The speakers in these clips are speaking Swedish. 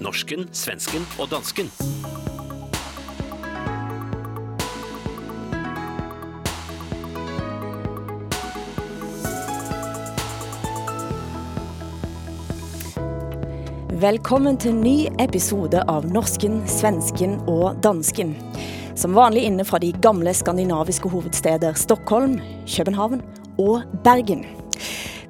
Norsken, svensken och dansken. Velkommen til en ny episode av Norsken, svensken og dansken. Som vanlig inne fra de gamle skandinaviske hovedsteder Stockholm, København og Bergen.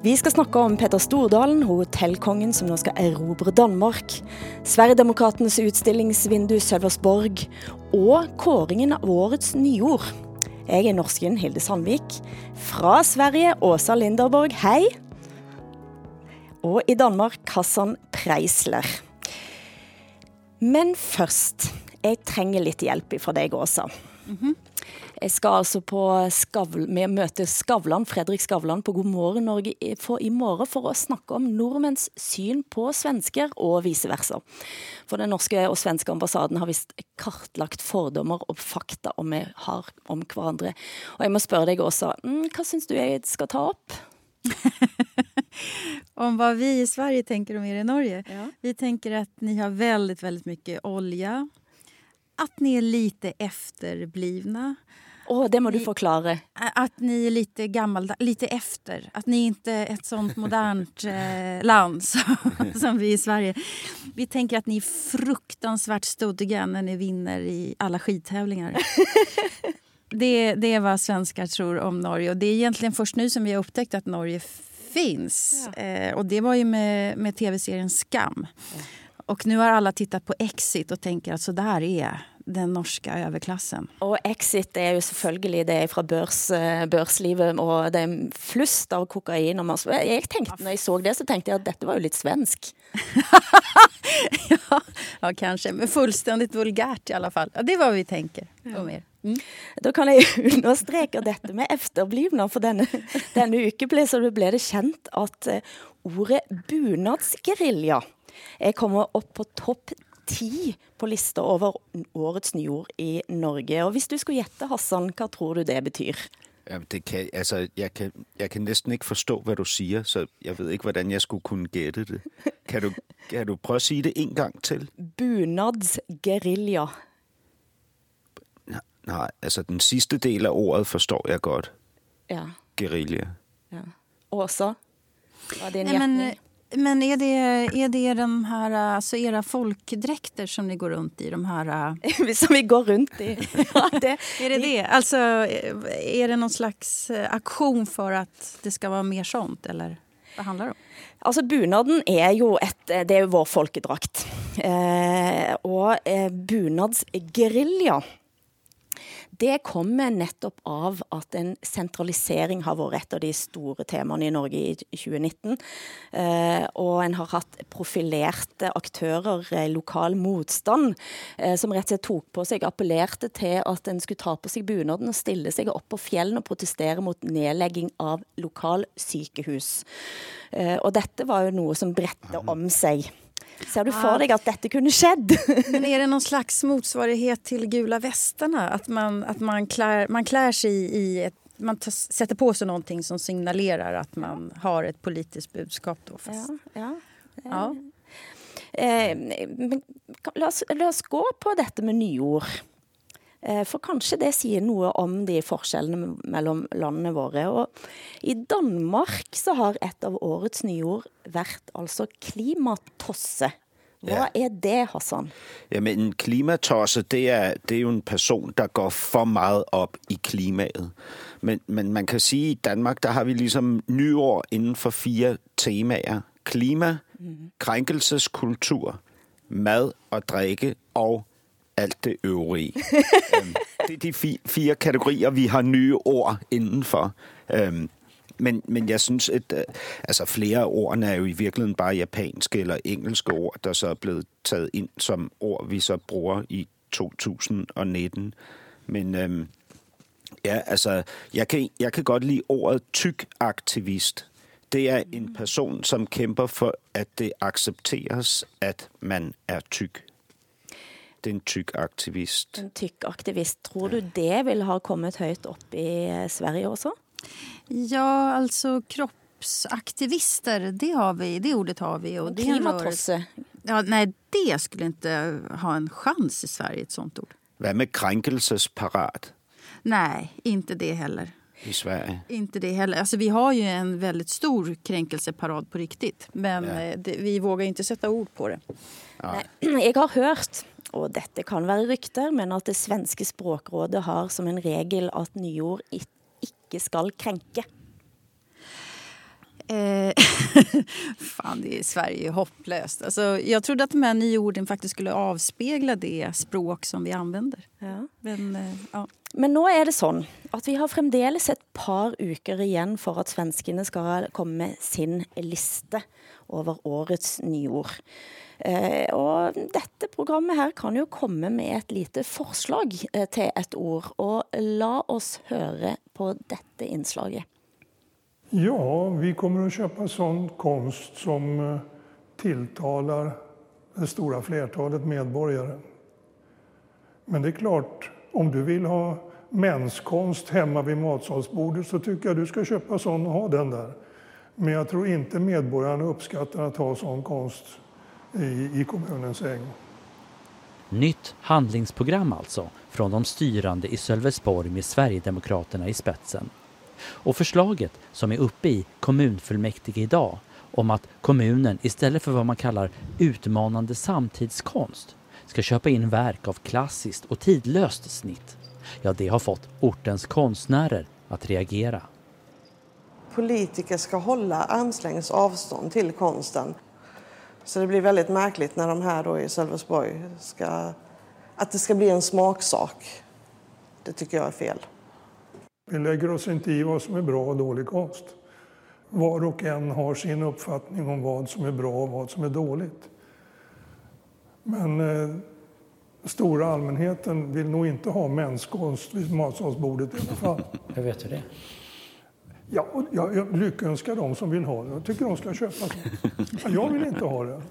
Vi ska snakke om Petter Stordalen, hotellkongen som nu ska erobre Danmark, Sverigedemokraternas utstillingsvindu Sölvesborg och kåringen av årets nyord. Jag är norsken Hilde Sandvik. Från Sverige, Åsa Linderborg, Hej! Och i Danmark, Hassan Preisler. Men först, jag trenger lite hjälp från dig, Åsa. Mhm. Jeg skal altså på Skavl, med møte Skavlan, Fredrik Skavlan på God morgen Norge for i morgen for å snakke om nordmenns syn på svensker og vice versa. For den norske og svenske ambassaden har visst kartlagt fordommer og fakta om vi har om hverandre. Og jeg må spørre deg, Åsa, mm, hva syns du jeg skal ta opp? Om vad vi i Sverige tänker om er i Norge. Ja. Vi tänker att ni har väldigt, väldigt mycket olja. Att ni är lite efterblivna. Å, det må du Vi- forklare. Ä- Att ni är lite gammaldags, lite efter. Att ni inte är ett sånt modernt eh, land som, som vi i Sverige. Vi tänker att ni är fruktansvärt studdiga när ni vinner i alla skidtävlingar. Det, det är vad svenskar tror om Norge. Och det är egentligen först nu som vi har upptäckt att Norge finns. Eh, och det var ju med, med tv-serien Skam. Och nu har alla tittat på Exit och tänker att så där är den norska överklassen. Og Exit er jo selvfølgelig det fra børs, eh, børslivet, og det er flust av kokain. Og masse. Jeg tenkte, når jeg så det, så tenkte jeg at dette var jo litt svensk. ja, ja, kanske. Men fullständigt vulgärt i alla fall. Ja, det är vad vi tänker om er. Da kan jeg understreke dette med efterblivner, for denne, denne uke ble, så ble det kjent at eh, ordet bunadsgerilja er kommet opp på topp ti på lista over årets nyord i Norge. Og hvis du skulle gjette, Hassan, hva tror du det betyr? Det kan, altså, jeg, kan, jeg kan næsten ikke forstå, hvad du siger, så jeg ved ikke, hvordan jeg skulle kunne gætte det. Kan du, kan du prøve at sige det en gang til? Bunadsgerilja. Nej, altså den sidste del af ordet forstår jeg godt. Ja. Guerilla. ja. Åsa? Hva er din Nej, men, är det, är det de här, alltså era folkdräkter som ni går runt i? De här, Som vi går runt i. Ja, det, är det det? Alltså, är det någon slags eh, aktion för att det ska vara mer sånt? Eller vad handlar det om? altså bunaden er jo, et, det jo vår folkedrakt. Eh, og eh, bunadsgerilja, det kommer nettopp av at en sentralisering har vært et av de store temaene i Norge i 2019. Eh, og en har hatt profilerte aktører, eh, lokal motstand, eh, som rett og slett tok på seg, appellerte til at en skulle ta på seg bunaden og stille seg opp på fjellene og protestere mot nedlegging av lokalsykehus. Eh, og dette var jo noe som bredte om seg. Ser du for deg at dette kunne skjedd? Men är det någon slags motsvarighet till gula västarna? Att man, att man, klär, man klär sig i ett man sätter på sig någonting som signalerar att man har ett politiskt budskap. Då, fast, ja. ja. Eh, men kan- la, oss, la oss gå på dette med nyord. Eh, for kanskje det sier noe om de forskjellene mellom landene våre. Og i Danmark så har et av årets nyord vært altså klimatosse. Hva er det, Hassan? Jamen, en klimatosse, det er, det er jo en person, der går for meget op i klimaet. Men, men man kan sige, at i Danmark, der har vi ligesom nyår inden for fire temaer. Klima, krænkelseskultur, mad og drikke og alt det. Øhm, det er de fire kategorier, vi har nye ord. Øhm, men, men jeg synes, at øh, altså flere af ordene er jo i virkeligheden bare japanske eller engelske ord, der så er blevet taget ind som ord, vi så bruger i 2019. Men øhm, ja, altså, jeg kan, jeg kan godt lide ordet tyk-aktivist. Det er en person, som kæmper for, at det accepteres, at man er en tyk-aktivist. En tykkaktivist. Tror du det vil ha kommet høyt opp i eh, Sverige også? ja, alltså kroppsaktivister, det, har vi, det ordet har vi. Och. Klimatosse. Ja, nej, det skulle inte ha en chans i Sverige, ett sånt ord. Vad med kränkelsesparad Nej, inte det heller. i Sverige? Inte det heller. Alltså, vi har ju en väldigt stor kränkelseparad på riktigt. Men Ja. eh, det, vi vågar inte sätta ord på det. Nei, Jeg har hørt, og dette kan være rykter, men at det svenske språkrådet har som en regel at nyord ikke skal krenke. Eh, fan, det är Sverige är hopplöst. Alltså, jag trodde att de här nyorden faktiskt skulle avspegla det språk som vi använder. Ja. Men eh, ja. Men nå er det sånn at vi har fremdeles et par uker igjen for at svenskene skal komme med sin liste over årets nyord. Eh, og dette programmet her kan jo komme med et lite forslag eh, til et ord. Og la oss høre på dette innslaget. Ja, vi kommer att köpa sån konst som eh, tilltalar det stora flertalet medborgare. Men det är klart, om du vill ha menskonst hemma vid matsalsbordet så tycker jag du ska köpa sån och ha den där. Men jag tror inte medborgarna uppskattar att ha sån konst i, i kommunens ägo. Nytt handlingsprogram alltså från de styrande i Sölvesborg med Sverigedemokraterna i spetsen. Och förslaget som är uppe i kommunfullmäktige idag om att kommunen istället för vad man kallar utmanande samtidskonst ska köpa in verk av klassiskt och tidlöst snitt. Ja, det har fått ortens konstnärer att reagera politiker ska hålla armslängds avstånd till konsten. Så det blir väldigt märkligt när de här då i Sölvesborg ska... Att det ska bli en smaksak. Det tycker jag är fel. Vi lägger oss inte i vad som är bra och dålig konst. Var och en har sin uppfattning om vad som är bra och vad som är dåligt. Men eh, stora allmänheten vill nog inte ha menskonst vid matsalsbordet i alla fall. Hur vet du det? Ja, och jag, jag lyckönskar de som vill ha det. Jag tycker de ska köpa sånt. Men jag vill inte ha det.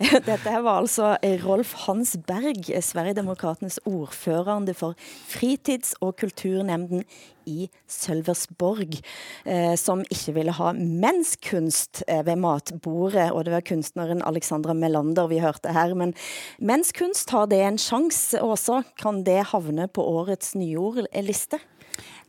Dette var altså Rolf Hansberg, eh, Sverigedemokraternas ordförande för fritids- och kulturnämnden i Sølversborg, eh, som inte ville ha menskunst vid ved matbordet, og det var kunstneren Alexandra Melander vi hørte her. Men menskunst, har det en chans også? Kan det havne på årets nyordliste?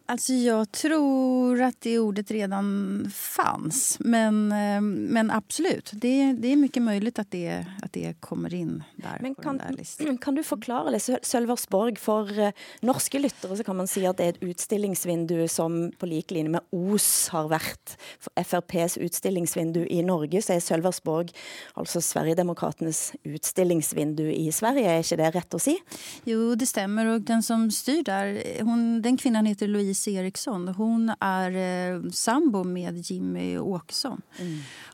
Alltså jag tror att det ordet redan fanns. Men, eh, men absolut, det, det är mycket möjligt att det, att det kommer in där Men kan, där kan du? Sø- Sølversborg, for eh, norske lyttere så kan man si at det er et utstillingsvindu som på lik linje med OS har for FRPs utstillingsvindu i Norge, så er Sølversborg altså Sverigedemokraternes utstillingsvindu i Sverige. Er ikke det rett å si? Jo, det stämmer. Och den som styr där, hon, den kvinnan heter Louise Eriksson. Hon är eh, sambo med Jimmy Åkesson.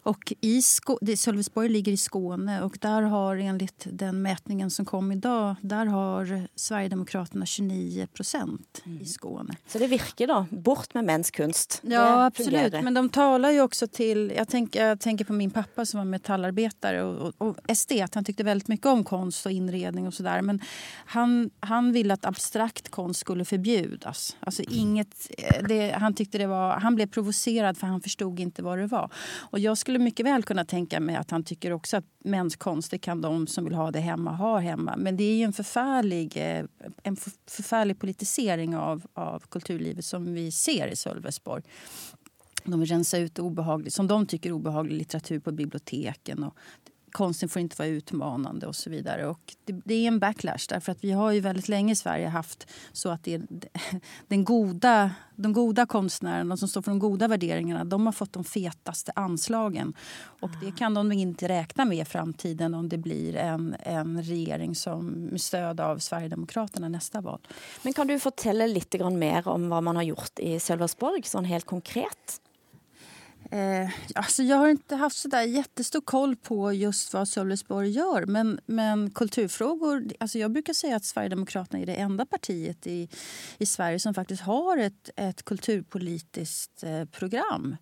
Och i Skå- Sölvesborg ligger i Skåne och där har enligt den mätningen som kom idag, där har Sverigedemokraterna 29 procent i Skåne. Så det virker da. Bort med menskunst. Ja, det absolut. Men de talar ju också till... Jag tänker, jag tänker på min pappa som var metallarbetare och, och, och estet. Han tyckte väldigt mycket om konst och inredning och sådär. Men han, han ville att abstrakt konst skulle förbjudas. Alltså inget, eh, det, han, tyckte det var, han blev provocerad för han förstod inte vad det var. Och jag skulle mycket väl kunna tänka mig att han tycker också att menskonst, det kan de som vill ha det hemma ha hemma. Men det är ju en förfärlig, eh, en förfärlig politisering av, av kulturlivet som vi ser i Sölvesborg. De vill rensa ut obehaglig, som de tycker obehaglig litteratur på biblioteken. Och konsten får inte vara utmanande och så vidare. Och det, det är en backlash därför att vi har ju väldigt länge i Sverige haft så att det är den goda, de goda konstnärerna, de som står för de goda värderingarna, de har fått de fetaste anslagen. Och det kan de inte räkna med i framtiden om det blir en, en regering som med stöd av Sverigedemokraterna nästa val. Men kan du fortelle lite grann mer om vad man har gjort i Sölvesborg, sånn helt konkret? Eh, alltså jag har inte haft så där jättestor koll på just vad Sölvesborg gör. Men, men kulturfrågor... Alltså jag brukar säga att Sverigedemokraterna är det enda partiet i, i Sverige som faktiskt har ett, ett kulturpolitiskt eh, program.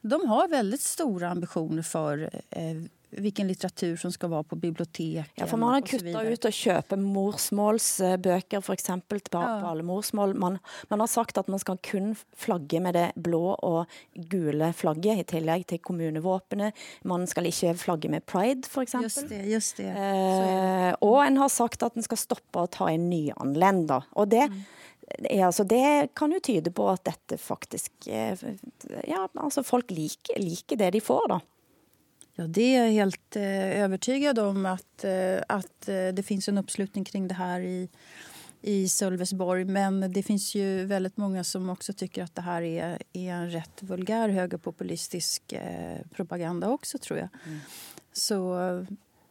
De har väldigt stora ambitioner för eh, vilken litteratur som ska vara på biblioteken. Ja, man har och kutta ut å kjøpe morsmålsbøker, f.eks. På, Ja. på alle morsmål. Man, man har sagt at man skal kun flagge med det blå og gule flagget, i tillegg til kommunevåpenet. Man skal ikke flagge med pride, f.eks. Just det, just det. Eh, og en har sagt at en skal stoppe å ta inn nyanlender. Og det, ja, altså det kan jo tyde på at dette faktisk eh, Ja, altså folk liker, liker det de får, da. Ja, det är jag helt eh, övertygad om att, eh, att eh, det finns en uppslutning kring det här i, i Sölvesborg. Men det finns ju väldigt många som också tycker att det här är, är en rätt vulgär högerpopulistisk eh, propaganda också, tror jag. Så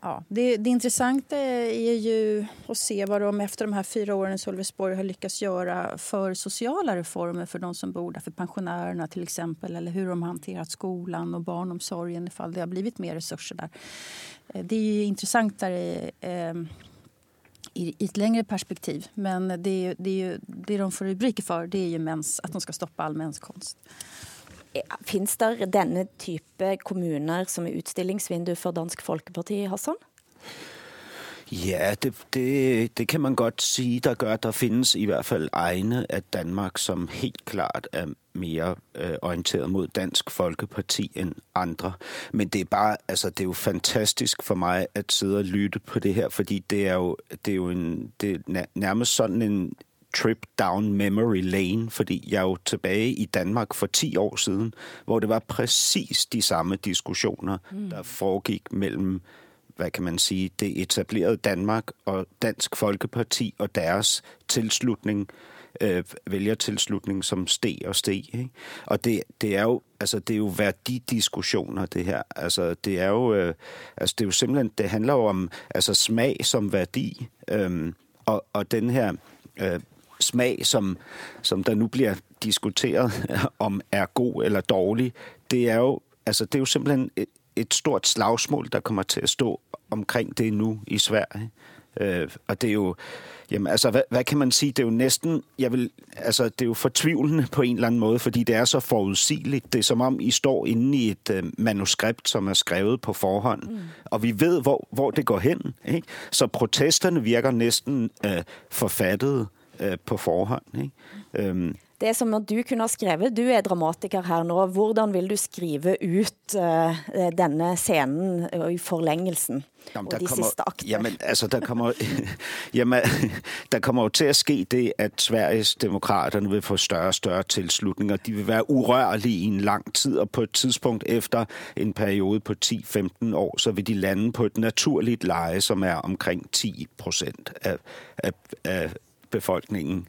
ja, det, det intressanta är ju att se vad de efter de här fyra åren i Sölvesborg har lyckats göra för sociala reformer för de som bor där, för pensionärerna till exempel, eller hur de har hanterat skolan och barnomsorgen ifall det har blivit mer resurser där. Eh, det är ju intressantare eh, i, i ett längre perspektiv. Men det, är det, är ju, det de får rubriker för det är ju mens, att de ska stoppa all menskonst. Fins det denne type kommuner som er utstillingsvindu for Dansk Folkeparti, Hassan? Ja, det, det, det kan man godt sige, der gør. at Der findes i hvert fald egne af Danmark, som helt klart er mere øh, orienteret mod Dansk Folkeparti end andre. Men det er bare, altså det er jo fantastisk for mig at sidde og lytte på det her, fordi det er jo, det er jo en, det er nærmest sådan en trip down memory lane, fordi jeg er jo tilbage i Danmark for 10 år siden, hvor det var præcis de samme diskussioner, der foregik mellem hvad kan man sige, det etablerede Danmark og Dansk Folkeparti og deres tilslutning, øh, vælgertilslutning, som steg og steg. Ikke? Og det, det er jo altså det er jo værdidiskussioner det her. Altså det er jo øh, altså det er jo simpelthen det handler jo om altså smag som værdi øhm, og, og den her øh, smag som som der nu bliver diskuteret om er god eller dårlig. Det er jo altså det er jo simpelthen et, et stort slagsmål, der kommer til at stå omkring det nu i Sverige. Øh, og det er jo, jamen altså, hvad, hvad kan man sige? Det er jo næsten, jeg vil, altså, det er jo fortvivlende på en eller anden måde, fordi det er så forudsigeligt. Det er som om, I står inde i et øh, manuskript, som er skrevet på forhånd, mm. og vi ved, hvor, hvor det går hen. Ikke? Så protesterne virker næsten øh, forfattet øh, på forhånd. Ikke? Øhm, Det er som at du kunne ha skrevet, du er dramatiker her nå, hvordan vil du skrive ut uh, denne scenen uh, i forlængelsen Jamen, og der de kommer, sidste akter? Jamen, altså, der kommer, jamen, der kommer jo til at ske det, at Sveriges demokraterne vil få større og større tilslutning, og de vil være urørlige i en lang tid, og på et tidspunkt efter en periode på 10-15 år, så vil de lande på et naturligt leje, som er omkring 10 procent af, af, af befolkningen.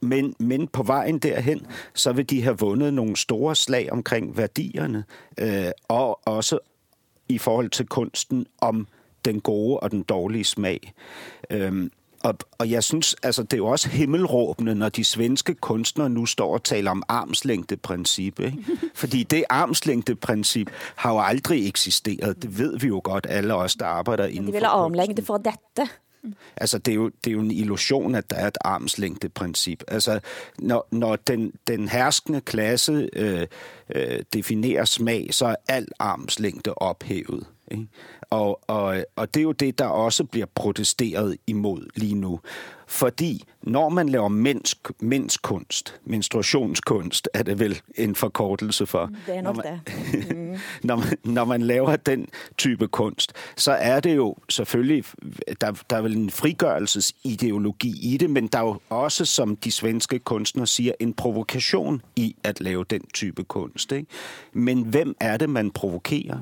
Men, men på vejen derhen, så vil de have vundet nogle store slag omkring værdierne, øh, og også i forhold til kunsten om den gode og den dårlige smag. Øhm, og, og jeg synes, altså det er jo også himmelråbende, når de svenske kunstnere nu står og taler om armslængdeprincip. Ikke? Fordi det armslængdeprincip har jo aldrig eksisteret. Det ved vi jo godt, alle os, der arbejder inden De vil have armlængde for dette. Altså, det er, jo, det er jo en illusion, at der er et armslængdeprincip. Altså, når, når den, den herskende klasse øh, øh, definerer smag, så er al armslængde ophævet. Ikke? Og, og, og det er jo det, der også bliver protesteret imod lige nu. Fordi når man laver mens, menskunst, menstruationskunst, er det vel en forkortelse for. Det er når nok man, det. når, man, når man laver den type kunst, så er det jo selvfølgelig, der, der er vel en frigørelsesideologi i det, men der er jo også, som de svenske kunstnere siger, en provokation i at lave den type kunst. Ikke? Men hvem er det, man provokerer?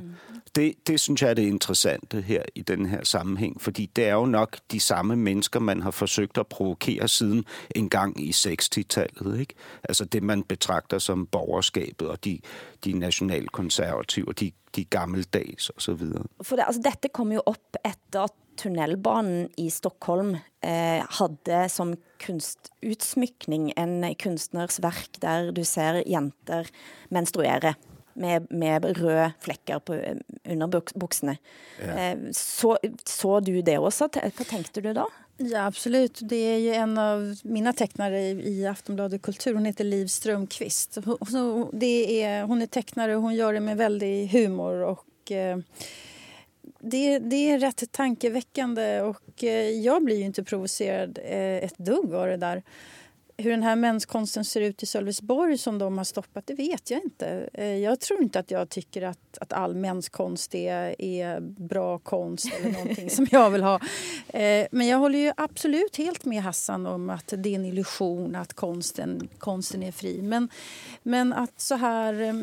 Det, det synes jeg er det interessante her i den her sammenhæng, fordi det er jo nok de samme mennesker, man har forsøgt at provokere siden en gang i 60-tallet. Ikke? Altså det, man betragter som borgerskabet og de, de nationalkonservative, de, de gammeldags osv. For det, altså, dette kom jo op efter at tunnelbanen i Stockholm eh, havde som kunstutsmykning en kunstners værk, der du ser jenter menstruere med, med røde flekker på, under buks- buksene. Eh, så, så du det også? Te- Hvad tænkte du da? Ja, absolut. Det är ju en av mina tecknare i Aftonbladet Kultur. Hon heter Liv Strömqvist. Hon, det är, hon är tecknare och hon gör det med väldig humor och Och, eh, det, det är rätt tankeväckande och eh, jag blir ju inte provocerad eh, ett dugg av det där. Hur den här menskonsten ser ut i Sölvesborg som de har stoppat, det vet jag inte. Eh, jag tror inte att jag tycker att, att all menskonst är, är bra konst eller någonting som jag vill ha. Eh, men jag håller ju absolut helt med Hassan om att det är en illusion att konsten, konsten är fri. Men, men att så här eh,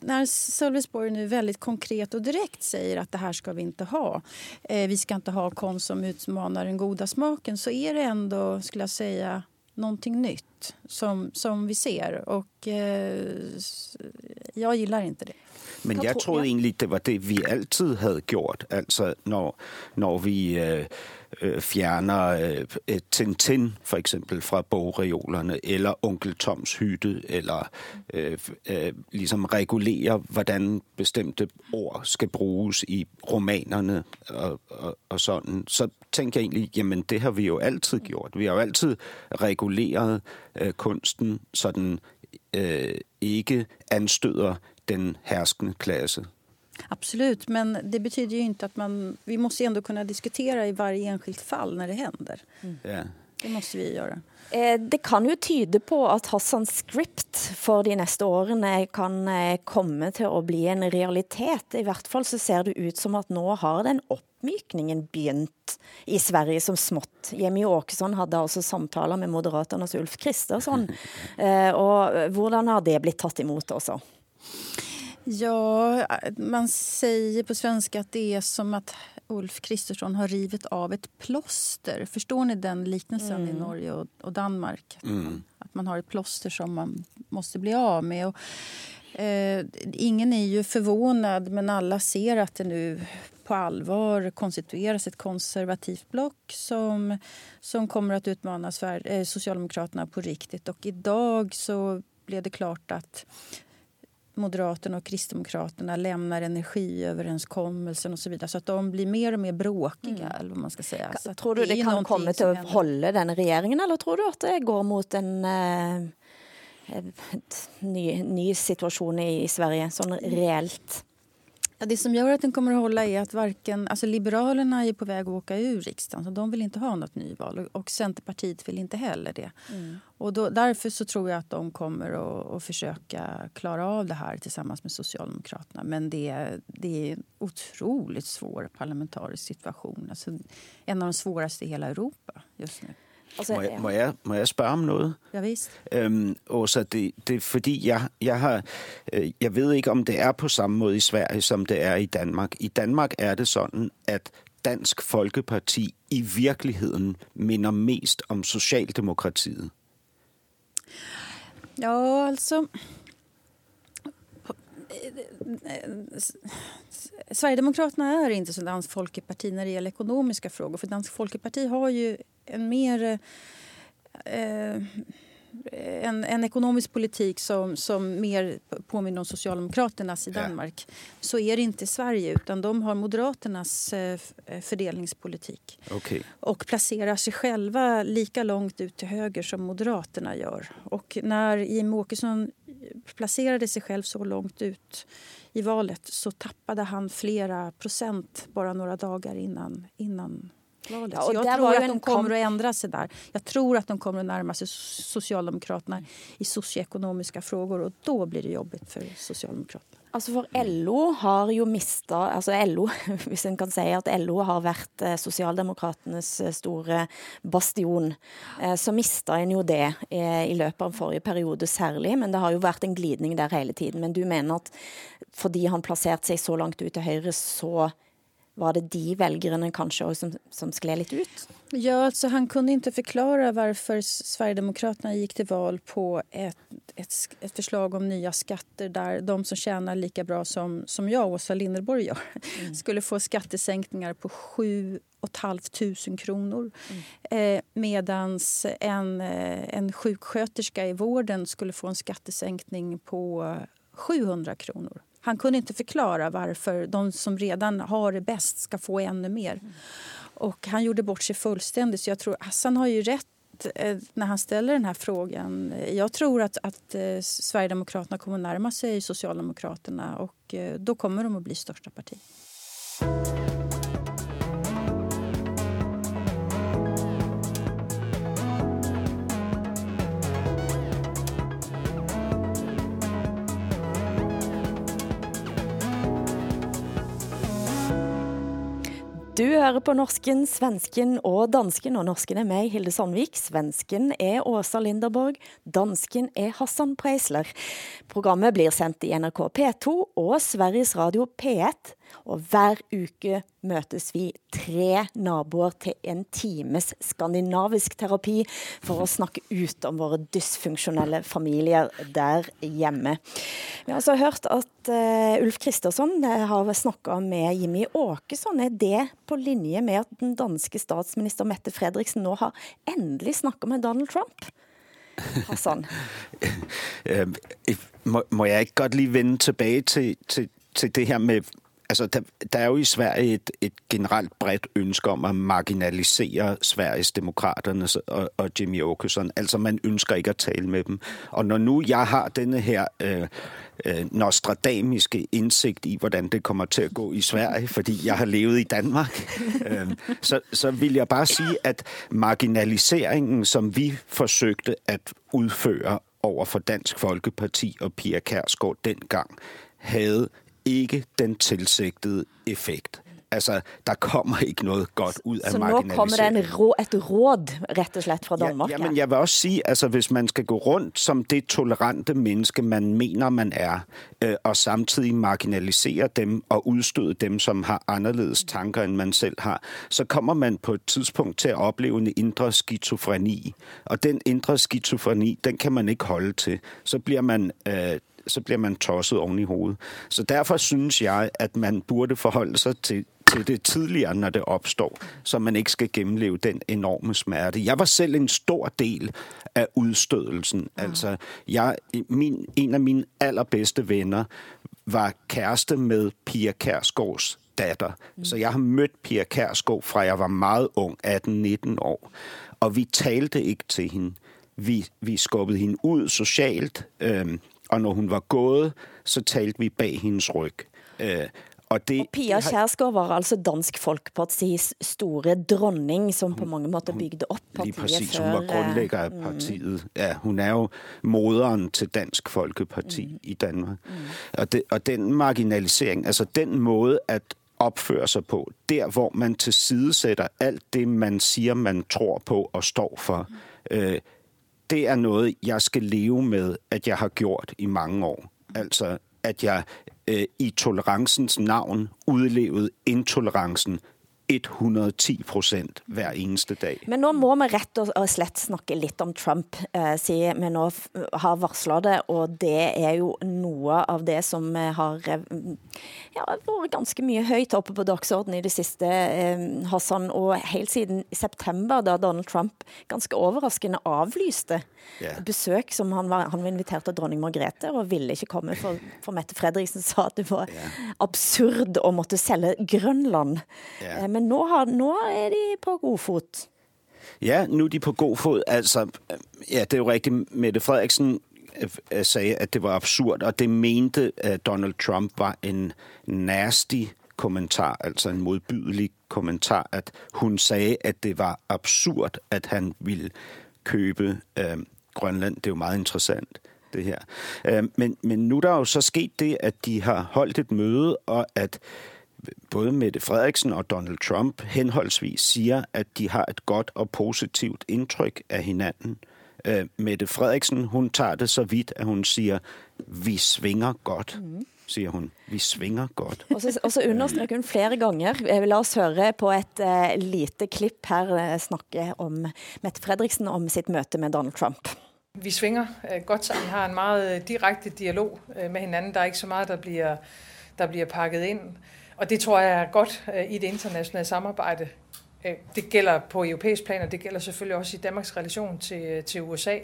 när Sölvesborg nu väldigt konkret och direkt säger att det här ska vi inte ha. Eh, vi ska inte ha konst som utmanar den goda smaken så är det ändå, skulle jag säga, någonting nytt som, som vi ser. Och eh, jag gillar inte det. Men jag trodde egentligen det var det vi alltid hade gjort. Alltså när, när vi äh, fjerner äh, Tintin for eksempel fra bogreolerne, eller Onkel Toms hytte, eller äh, ligesom regulerer, hvordan bestemte ord skal bruges i romanerne og, og, og sådan, så tænker jeg egentlig, jamen det har vi jo altid gjort. Vi har reguleret øh, kunsten, så den ikke anstøder den härskande klassen. Absolut, men det betyder ju inte att man... Vi måste ändå kunna diskutera i varje enskilt fall när det händer. Mm. Ja. Det måste vi göra. Eh, det kan ju tyda på att Hassans script för de nästa åren kan eh, komma till att bli en realitet. I vart fall så ser det ut som att nu har den uppmjukningen begynt i Sverige som smått. Jimmy Åkesson hade alltså samtal med Moderaternas Ulf Kristersson. Eh, och hur har det blivit tagit emot också? Ja, man säger på svenska att det är som att Ulf Kristersson har rivit av ett plåster. Förstår ni den liknelsen mm. i Norge och, och Danmark? Mm. Att man har ett plåster som man måste bli av med. Och, eh, ingen är ju förvånad, men alla ser att det nu på allvar konstitueras ett konservativt block som, som kommer att utmana Sverige, eh, Socialdemokraterna på riktigt. Och idag så blev det klart att Moderaterna och Kristdemokraterna lämnar energiöverenskommelsen och så vidare. Så att de blir mer och mer bråkiga. Mm. Eller man ska säga. Så tror du det, det kan komma till att hålla den regeringen eller tror du att det går mot en eh, ny, ny situation i, i Sverige, sån reellt? Ja, det som gör att den kommer att hålla är att varken, alltså Liberalerna är på väg att åka ur riksdagen. Så de vill inte ha något nyval. Och Centerpartiet vill inte heller det. Mm. Och då, därför så tror jag att de kommer att, att, försöka klara av det här tillsammans med Socialdemokraterna. Men det, det är en otroligt svår parlamentarisk situation. Alltså en av de svåraste i hela Europa just nu. Altså, må, jeg, må, jeg, må jeg spørge om noget? Ja, vist. Øhm, Åsa, det, det er fordi, jeg, jeg, har, øh, jeg ved ikke, om det er på samme måde i Sverige, som det er i Danmark. I Danmark er det sådan, at Dansk Folkeparti i virkeligheden minder mest om Socialdemokratiet. Ja, alltså... Eh, eh, eh, Sverigedemokraterna är inte som Dansk Folkeparti när det gäller ekonomiska frågor. För Dansk Folkeparti har ju en mer... Eh, en, en, ekonomisk politik som, som mer påminner om Socialdemokraternas i Danmark. Ja. Så är det inte i Sverige, utan de har Moderaternas eh, fördelningspolitik. Okay. Och placerar sig själva lika långt ut till höger som Moderaterna gör. Och när Jimmie Åkesson placerade sig själv så långt ut i valet så tappade han flera procent bara några dagar innan, innan valet. Ja, så jag tror att de kommer att ändra sig där. Jag tror att de kommer att närma sig Socialdemokraterna i socioekonomiska frågor och då blir det jobbigt för Socialdemokraterna. Altså for LO har jo mista altså LO, hvis en kan si at LO har vært eh, sosialdemokratenes eh, store bastion, eh, så mista en jo det i løpet av forrige periode særlig. Men det har jo vært en glidning der hele tiden. Men du mener at fordi han plasserte seg så langt ut til høyre, så var det de väljarna kanske som, som skled lite ut? Ja, alltså han kunde inte förklara varför Sverigedemokraterna gick till val på ett, ett, ett förslag om nya skatter där de som tjänar lika bra som, som jag, Åsa Linderborg, gör mm. skulle få skattesänkningar på 7 500 kronor. Mm. Eh, Medan en, eh, en sjuksköterska i vården skulle få en skattesänkning på 700 kronor. Han kunde inte förklara varför de som redan har det bäst ska få ännu mer. Och han gjorde bort sig fullständigt. Så jag tror Hassan har ju rätt eh, när han ställer den här frågan... Jag tror att, att eh, Sverigedemokraterna kommer att närma sig Socialdemokraterna och eh, då kommer de att bli största parti. Du hører på norsken, svensken og dansken, og norsken er meg, Hilde Sandvik. Svensken er Åsa Linderborg, dansken er Hassan Preisler. Programmet blir sendt i NRK P2 og Sveriges Radio P1, og hver uke møtes vi tre naboer til en times skandinavisk terapi for å snakke ut om våre dysfunksjonelle familier der hjemme. Vi har altså hørt at uh, Ulf Kristersson eh, har snakka med Jimmy Åkesson. Er det på linje med at den danske statsminister Mette Fredriksen nå har endelig snakka med Donald Trump? Hassan? må, må jeg ikke godt lige vende tilbage til, til, til det her med Altså, der, der er jo i Sverige et, et generelt bredt ønske om at marginalisere Sveriges demokraterne og, og Jimmy Åkesson. Altså, man ønsker ikke at tale med dem. Og når nu jeg har denne her øh, øh, nostradamiske indsigt i, hvordan det kommer til at gå i Sverige, fordi jeg har levet i Danmark, øh, så, så vil jeg bare sige, at marginaliseringen, som vi forsøgte at udføre over for Dansk Folkeparti og Pia Kærsgaard dengang, havde ikke den tilsigtede effekt. Altså, der kommer ikke noget godt ud af Så nu kommer der en rå, et råd, rett og slett, fra Danmark? Ja, men jeg vil også sige, altså, hvis man skal gå rundt som det tolerante menneske, man mener, man er, øh, og samtidig marginalisere dem og udstøde dem, som har anderledes tanker, end man selv har, så kommer man på et tidspunkt til at opleve en indre skizofreni. Og den indre skizofreni, den kan man ikke holde til. Så bliver man... Øh, så bliver man tosset oven i hovedet. Så derfor synes jeg, at man burde forholde sig til, til det tidligere, når det opstår, så man ikke skal gennemleve den enorme smerte. Jeg var selv en stor del af udstødelsen. Ja. Altså, jeg, min, en af mine allerbedste venner var kæreste med Pia Kærsgaards datter. Mm. Så jeg har mødt Pia Kærsgaard fra jeg var meget ung, 18-19 år. Og vi talte ikke til hende. Vi, vi skubbede hende ud socialt. Øhm, og når hun var gået, så talte vi bag hendes ryg. Øh, og, det, og Pia Kjærsgaard var altså Dansk Folkepartis store dronning, som på mange måter bygde op partiet Lige præcis, hun var grundlægger af partiet. Mm. Ja, hun er jo moderen til Dansk Folkeparti mm. i Danmark. Mm. Og, det, og den marginalisering, altså den måde at opføre sig på, der hvor man tilsidesætter alt det, man siger, man tror på og står for, mm. øh, det är något jag ska leva med, att jag har gjort i många år. Alltså att jag øh, i toleransens namn utlevde intoleransen 110 procent hver eneste dag. Men nu må vi rett og slett snakke lidt om Trump, eh, siden vi nå har varslet det, og det er jo noget av det som eh, har eh, ja, vært ganske mye højt oppe på dagsordenen i det siste, eh, Hassan, og helt siden september, da Donald Trump ganske overraskende avlyste yeah. besøk, som han var, han var inviteret til dronning Margrethe, og ville ikke komme, for, for Mette Fredriksen sa at det var yeah. absurd å måtte sælge Grønland. Yeah. Men nu, har, nu er de på god fot. Ja, nu er de på god fod. Altså, ja, det er jo rigtigt. Mette Frederiksen øh, øh, sagde, at det var absurd, og det mente at Donald Trump var en nasty kommentar, altså en modbydelig kommentar, at hun sagde, at det var absurd, at han ville købe øh, Grønland. Det er jo meget interessant, det her. Øh, men, men nu er der jo så sket det, at de har holdt et møde, og at både Mette Frederiksen og Donald Trump henholdsvis siger, at de har et godt og positivt indtryk af hinanden. Øh, Mette Frederiksen, hun tager det så vidt, at hun siger, vi svinger godt. Mm siger hun. Vi svinger godt. Og så, og så understreker hun flere ganger. Jeg vil os høre på et uh, lite klipp her uh, snakke om Mette Frederiksen om sitt møte med Donald Trump. Vi svinger uh, godt sammen, har en meget direkte dialog uh, med hinanden. Der er ikke så meget, der bliver, der bliver pakket ind. Og det tror jeg er godt uh, i det internationale samarbejde. Uh, det gælder på europæisk plan, og det gælder selvfølgelig også i Danmarks relation til, til USA.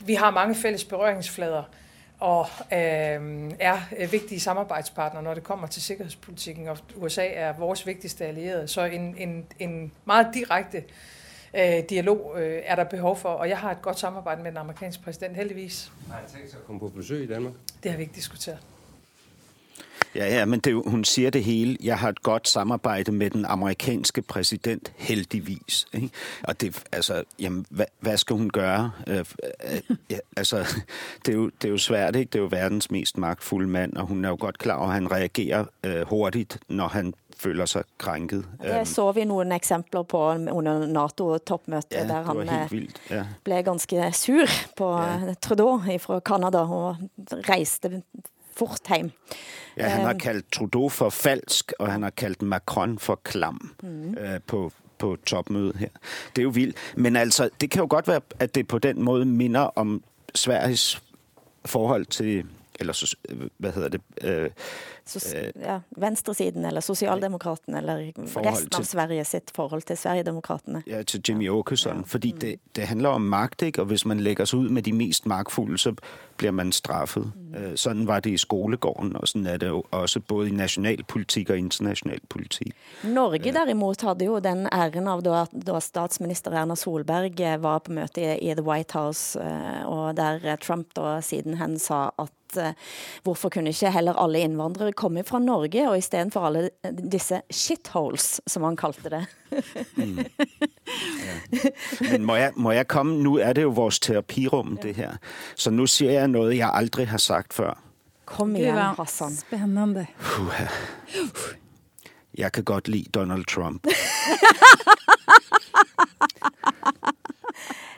Vi har mange fælles berøringsflader og øh, er vigtige samarbejdspartnere, når det kommer til sikkerhedspolitikken, og USA er vores vigtigste allierede. Så en, en, en meget direkte øh, dialog øh, er der behov for, og jeg har et godt samarbejde med den amerikanske præsident, heldigvis. Har han tænkt sig at komme på besøg i Danmark? Det har vi ikke diskuteret. Ja, ja, men det, hun siger det hele. Jeg har et godt samarbejde med den amerikanske præsident, heldigvis. Ikke? Og det, altså, jamen, hvad, hvad skal hun gøre? Øh, øh, ja, altså, det er, jo, det er jo svært, ikke? Det er jo verdens mest magtfulde mand, og hun er jo godt klar at han reagerer øh, hurtigt, når han føler sig krænket. Det så vi nogle eksempler på under NATO-toppmøtet, Ja, var han. Ja. blev ganske sur på Ja. Trudeau fra Canada og rejste fort hjem. Ja, han har kaldt Trudeau for falsk, og han har kaldt Macron for klam mm. øh, på, på her. Det er jo vildt. Men altså, det kan jo godt være, at det på den måde minder om Sveriges forhold til, eller så, hvad hedder det, øh, Sos Eh. ja, venstresiden, eller Socialdemokraten, eller resten av Sverige sitt forhold til Sverigedemokraterne. ja, til Jimmy Åkesson, ja. fordi det, det handler om magt, ikke? og hvis man lægger sig ud med de mest magtfulde, så bliver man straffet. Mm. Øh, sådan var det i skolegården, og sådan er det jo også både i nationalpolitik og international politik. Norge derimot hadde jo den æren av da, da statsminister Erna Solberg eh, var på møte i, i The White House, eh, der eh, Trump da siden hen sa at eh, hvorfor kunne ikke heller alle innvandrere komme fra Norge, og i stedet for alle disse shitholes, som han kalte det. Men må jeg, må jeg komme? Nu er det jo vores terapirum, det her. Så nu siger jeg noget, jeg aldrig har sagt før. Kom vad Hassan. spännande. Jeg kan godt lide Donald Trump.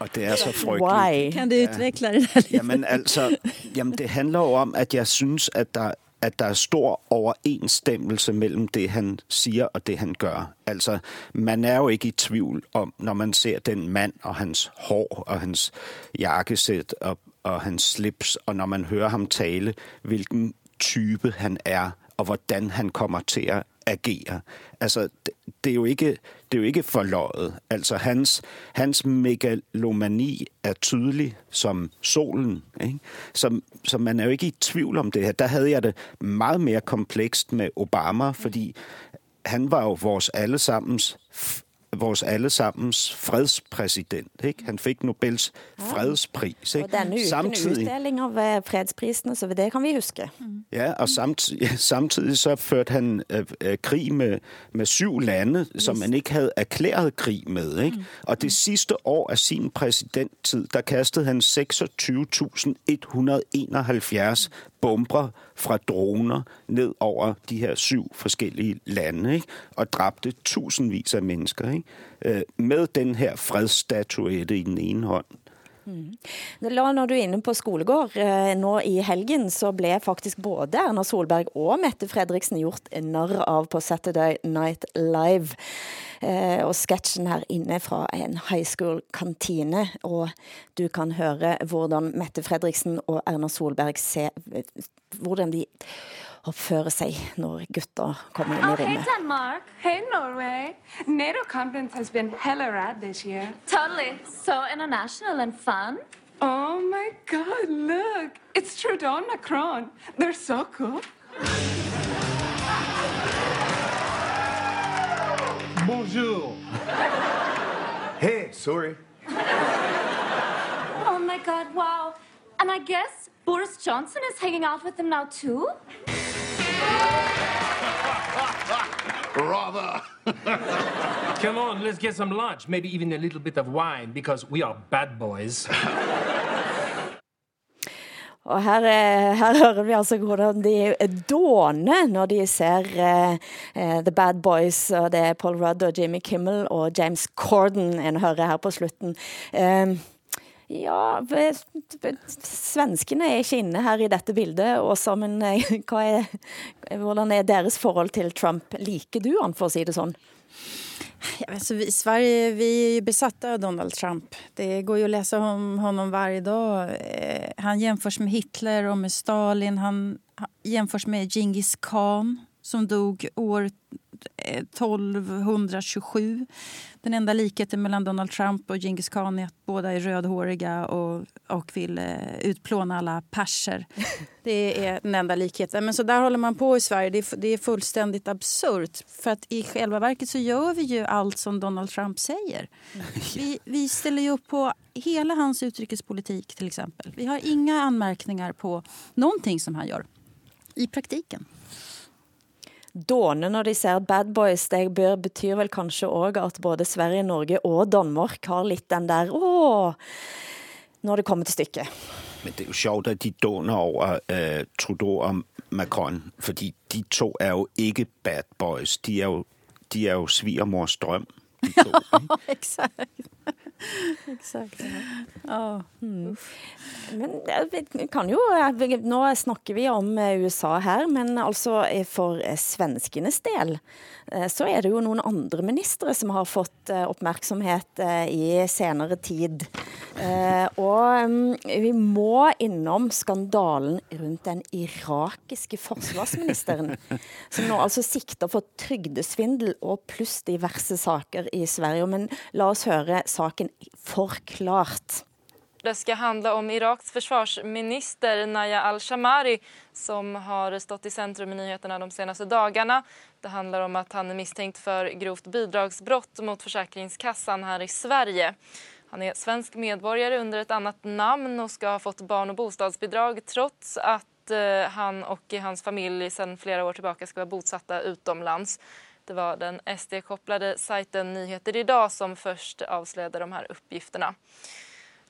Og det er så frygteligt. Why? Kan du utveckla det där lite? Jamen altså, jamen det handler jo om, at jeg synes, at der, att det är stor överensstämmelse mellan det, han säger och det, han gör. Alltså, man är ju inte i tvivl om, när man ser den man och hans hår och hans jakkesæt och, och hans slips, och när man hör honom tala, vilken typ han är och hur han kommer till att agere. Altså, det, det er jo ikke, det er jo ikke forløjet. Altså, hans, hans megalomani er tydelig som solen. Ikke? Så, så man er jo ikke i tvivl om det her. Der havde jeg det meget mere komplekst med Obama, fordi han var jo vores allesammens vores allesammens fredspræsident. Ikke? Han fik Nobels fredspris. Ikke? Og denne uken uddeling av eh, fredsprisene, så det kan vi huske. Ja, og samtidig, samtidig så førte han øh, øh, krig med, med syv lande, som man ikke havde erklæret krig med. Ikke? Og det sidste år af sin præsidenttid, der kastede han 26.171 bomber fra droner ned over de her syv forskellige lande, ikke? og dræbte tusindvis af mennesker. Ikke? Øh, med den her fredsstatuette i den ene hånd. Mm. La, når du er inne på skolegård, Nu nå i helgen så ble faktisk både Erna Solberg og Mette Fredriksen gjort narr av på Saturday Night Live. Eh, og sketsjen her inne fra en high school-kantine, og du kan høre hvordan Mette Fredriksen og Erna Solberg ser, eh, hvordan de oppfører seg når gutter kommer inn i Oh, hey. Denmark. Hey, Norway. NATO conference has been hella rad this year. Totally. So international and fun. Oh my god, look. It's Trudeau and Macron. They're so cool. Bonjour. hey, sorry. Oh my god, wow. And I guess Boris Johnson is hanging out with them now too? Rather. Come on, let's get some lunch. Maybe even a little bit of wine because we are bad boys. Og her, eh, her hører vi altså hvordan de dåner når de ser eh, The Bad Boys, og det er Paul Rudd og Jimmy Kimmel og James Corden en hører her på slutten. Eh, ja, svenskene er ikke inne her i dette bildet, Og men eh, hva er, hvordan er deres forhold til Trump? Liker du han, for å si det sånn? Ja, alltså vi, I Sverige vi är ju besatta av Donald Trump. Det går ju att läsa om honom varje dag. Eh, han jämförs med Hitler och med Stalin. Han, han jämförs med Genghis khan som dog år 1227. Den enda likheten mellan Donald Trump och Genghis khan är att båda är rödhåriga och, och vill eh, utplåna alla perser. Det är den enda likheten. Men så där håller man på i Sverige. Det är, det är fullständigt absurt. För att i själva verket så gör vi ju allt som Donald Trump säger. Vi, vi ställer ju upp på hela hans utrikespolitik till exempel. Vi har inga anmärkningar på någonting som han gör i praktiken. Dåne når de ser Bad Boys, det bør, betyr vel kanskje òg at både Sverige, Norge og Danmark har litt den der åh, når det kommer til stykket. Men det er jo sjovt, at de dåner over øh, Trudeau og Macron, fordi de to er jo ikke bad boys. De er jo, de er jo svigermors drøm. De to, ikke? Exakt. Exakt. Ja. Mm. Men eh, vi kan jo eh, Nu Nå snakker vi om eh, USA her, men altså for svenskenes del Eh, så er det jo noen andre ministre som har fått eh, oppmerksomhet eh, i senere tid. Og mm, vi må innom skandalen rundt den irakiske forsvarsministeren, som nå altså sikter for trygdesvindel og pluss diverse saker i Sverige. Men la oss høre saken förklarat. Det ska handla om Iraks försvarsminister Naya al-Shamari som har stått i centrum i nyheterna de senaste dagarna. Det handlar om att han är misstänkt för grovt bidragsbrott mot Försäkringskassan här i Sverige. Han är svensk medborgare under ett annat namn och ska ha fått barn och bostadsbidrag trots att eh, han och hans familj sedan flera år tillbaka ska vara bosatta utomlands. Det var den SD-kopplade sajten Nyheter idag som först avslöjade de här uppgifterna.